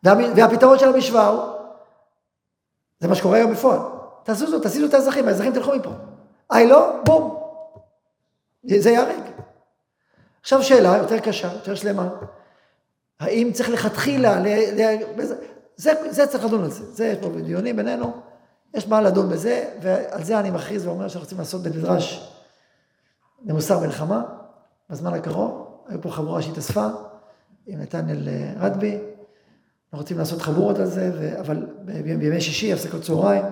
והפתרון של המשוואה הוא, זה מה שקורה היום בפועל. תזוזו, תזיזו את האזרחים, האזרחים תלכו מפה. היי לא, בום. זה ייהרג. עכשיו שאלה יותר קשה, יותר שלמה. האם צריך לכתחילה, ל... ל... זה, זה צריך לדון על זה. זה יש פה דיונים בינינו, יש מה לדון בזה, ועל זה אני מכריז ואומר שאנחנו רוצים לעשות בית מדרש למוסר מלחמה, בזמן הקרוב. היו פה חבורה שהתאספה עם נתנאל אה, רדבי. אנחנו רוצים לעשות חבורות על זה, ו... אבל בימי שישי, הפסקות צהריים,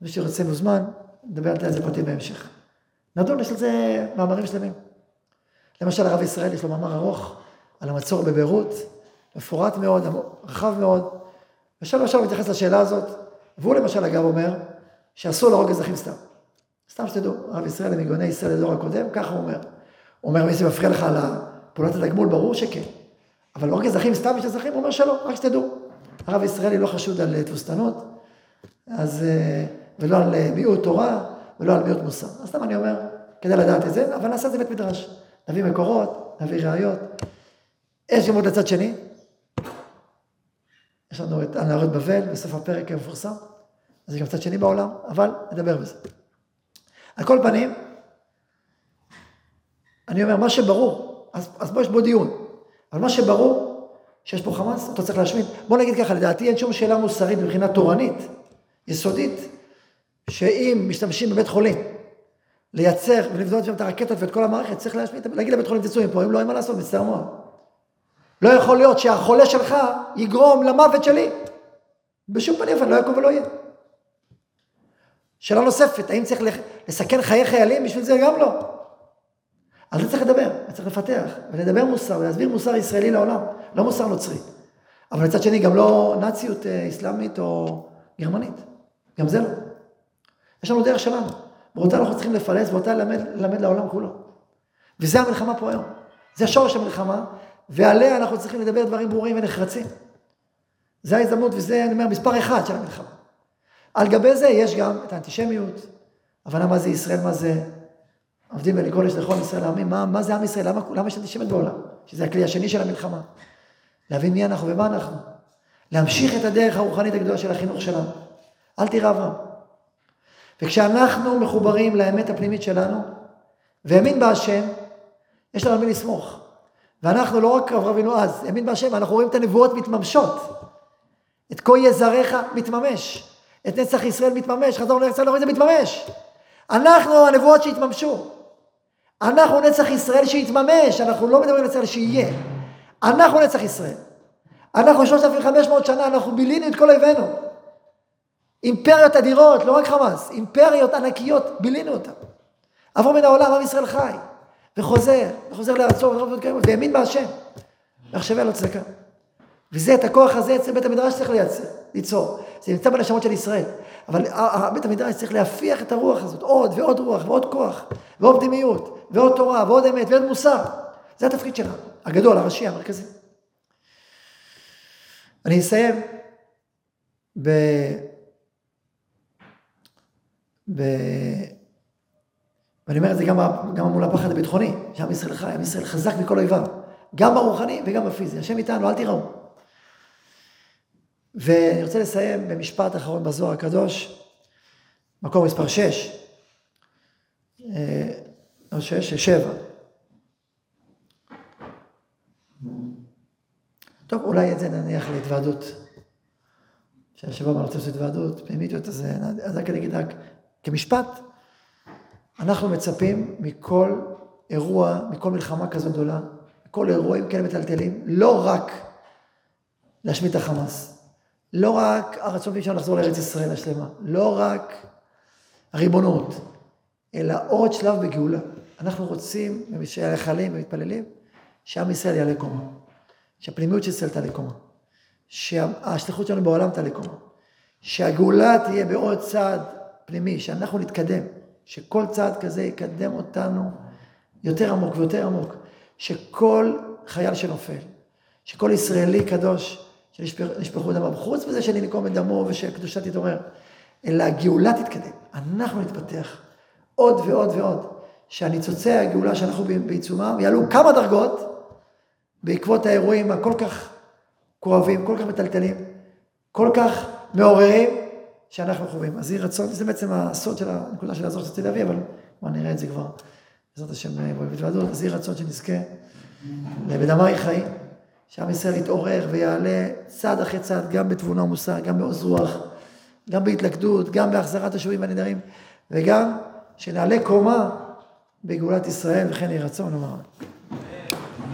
מי שרוצה מוזמן, נדבר על זה פרטים בהמשך. נדון, יש לזה מאמרים שלמים. למשל, הרב ישראל יש לו מאמר ארוך על המצור בביירות, מפורט מאוד, רחב מאוד, ושם עכשיו מתייחס לשאלה הזאת, והוא למשל אגב אומר שאסור להרוג אזרחים סתם. סתם שתדעו, הרב ישראל למיגוני ישראל לדור הקודם, ככה הוא אומר. הוא אומר, מי זה מפריע לך על פעולת התגמול? ברור שכן. אבל להרוג אזרחים סתם יש אזרחים? הוא אומר שלא, רק שתדעו. הרב ישראלי לא חשוד על תבוסתנות, אז, אה, ולא על אה, מיעוט תורה, ולא על מיעוט מוסר. אז סתם אני אומר, כדאי לדעת את זה, אבל נעשה את זה בית מדרש. נביא מקורות, נביא ראיות. יש גם עוד לצד שני. יש לנו את הנערות בבל בסוף הפרק המפורסם. אז יש גם צד שני בעולם, אבל נדבר בזה. על כל פנים, אני אומר, מה שברור, אז, אז בוא יש בו דיון, אבל מה שברור, שיש פה חמאס, אתה צריך להשמיד. בוא נגיד ככה, לדעתי אין שום שאלה מוסרית מבחינה תורנית, יסודית, שאם משתמשים בבית חולים לייצר ולבנות שם את הרקטות ואת כל המערכת, צריך להשמיד, להגיד לבית חולים תצאו מפה, אם לא, אין מה לעשות, מצטער מאוד. לא יכול להיות שהחולה שלך יגרום למוות שלי. בשום פנים ואופן, לא יקום ולא יהיה. שאלה נוספת, האם צריך לסכן חיי חיילים? בשביל זה גם לא. על זה צריך לדבר, צריך לפתח, ולדבר מוסר, ולהסביר מוסר ישראלי לעולם, לא מוסר נוצרי. אבל מצד שני, גם לא נאציות אה, אסלאמית או גרמנית. גם זה לא. יש לנו דרך שלנו. ואותה אנחנו צריכים לפלס, ואותה ללמד, ללמד לעולם כולו. וזה המלחמה פה היום. זה שורש המלחמה, ועליה אנחנו צריכים לדבר דברים ברורים ונחרצים. זה ההזדמנות, וזה, אני אומר, מספר אחד של המלחמה. על גבי זה יש גם את האנטישמיות, הבנה מה זה ישראל, מה זה עובדים ולקרוא לכל ישראל העמים, מה, מה זה עם ישראל, למה, למה יש אנטישמיות בעולם? שזה הכלי השני של המלחמה. להבין מי אנחנו ומה אנחנו. להמשיך את הדרך הרוחנית הגדולה של החינוך שלנו. אל תירא אברהם. וכשאנחנו מחוברים לאמת הפנימית שלנו, והאמין בהשם, יש לנו מי לסמוך. ואנחנו לא רק אברהם אבינו אז, האמין בהשם, אנחנו רואים את הנבואות מתממשות. את כה יזריך מתממש. את נצח ישראל מתממש, חזרנו לארץ ישראל, זה מתממש. אנחנו הנבואות שהתממשו. אנחנו נצח ישראל שהתממש, אנחנו לא מדברים על נצח שיהיה. אנחנו נצח ישראל. אנחנו 3,500 שנה, אנחנו בילינו את כל אויבינו. אימפריות אדירות, לא רק חמאס, אימפריות ענקיות, בילינו אותן. עברו מן העולם, עם ישראל חי, וחוזר, וחוזר לארצו, והאמין בהשם. אין לו צדקה. וזה, את הכוח הזה אצל בית המדרש צריך לייצר, ליצור. זה נמצא בנשמות של ישראל. אבל בית המדרש צריך להפיח את הרוח הזאת, עוד ועוד רוח ועוד כוח, ועוד פנימיות, ועוד תורה, ועוד אמת, ועוד מוסר. זה התפקיד שלנו, הגדול, הראשי, המרכזי. אני אסיים. ב... ואני אומר את זה גם, גם מול הפחד הביטחוני, שעם ישראל חי, עם ישראל חזק מכל אויביו, גם ברוחני וגם בפיזי. השם איתנו, אל תיראו. ואני רוצה לסיים במשפט אחרון בזוהר הקדוש, מקור מספר 6, אה, לא 6, 7. טוב, אולי את זה נניח להתוועדות. שהשבוע מה רוצה לעשות התוועדות, פנימית, אז אני אגיד רק כמשפט, אנחנו מצפים מכל אירוע, מכל מלחמה כזו גדולה, מכל אירועים כאלה מטלטלים, לא רק להשמיד את החמאס, לא רק הרצון אפשר לחזור לארץ ישראל השלמה, לא רק הריבונות, אלא עוד שלב בגאולה. אנחנו רוצים, ושהחיילים ומתפללים, שעם ישראל יעלה קומה. שהפנימיות של ישראל תעלה קומה. שהשליחות שלנו בעולם תעלה קומה. שהגאולה תהיה בעוד צעד פנימי, שאנחנו נתקדם. שכל צעד כזה יקדם אותנו יותר עמוק ויותר עמוק. שכל חייל שנופל, שכל ישראלי קדוש שנשפכו דמם, חוץ מזה שננקום את דמו ושקדושה תתעורר, אלא הגאולה תתקדם. אנחנו נתפתח עוד ועוד ועוד. שהניצוצי הגאולה שאנחנו בעיצומם יעלו כמה דרגות בעקבות האירועים הכל כך כואבים, כל כך מטלטלים, כל כך מעוררים, שאנחנו חווים. אז יהי רצון, זה בעצם הסוד של הנקודה של הזו שרציתי להביא, אבל בוא נראה את זה כבר, בעזרת השם, בהתוועדות, אז יהי רצון שנזכה לבדמי חיים, שעם ישראל יתעורר ויעלה צעד אחרי צעד, גם בתבונה ומוסר, גם בעוז רוח, גם בהתלכדות, גם בהחזרת השבויים והנדרים, וגם שנעלה קומה בגאולת ישראל, וכן יהי רצון, נאמר.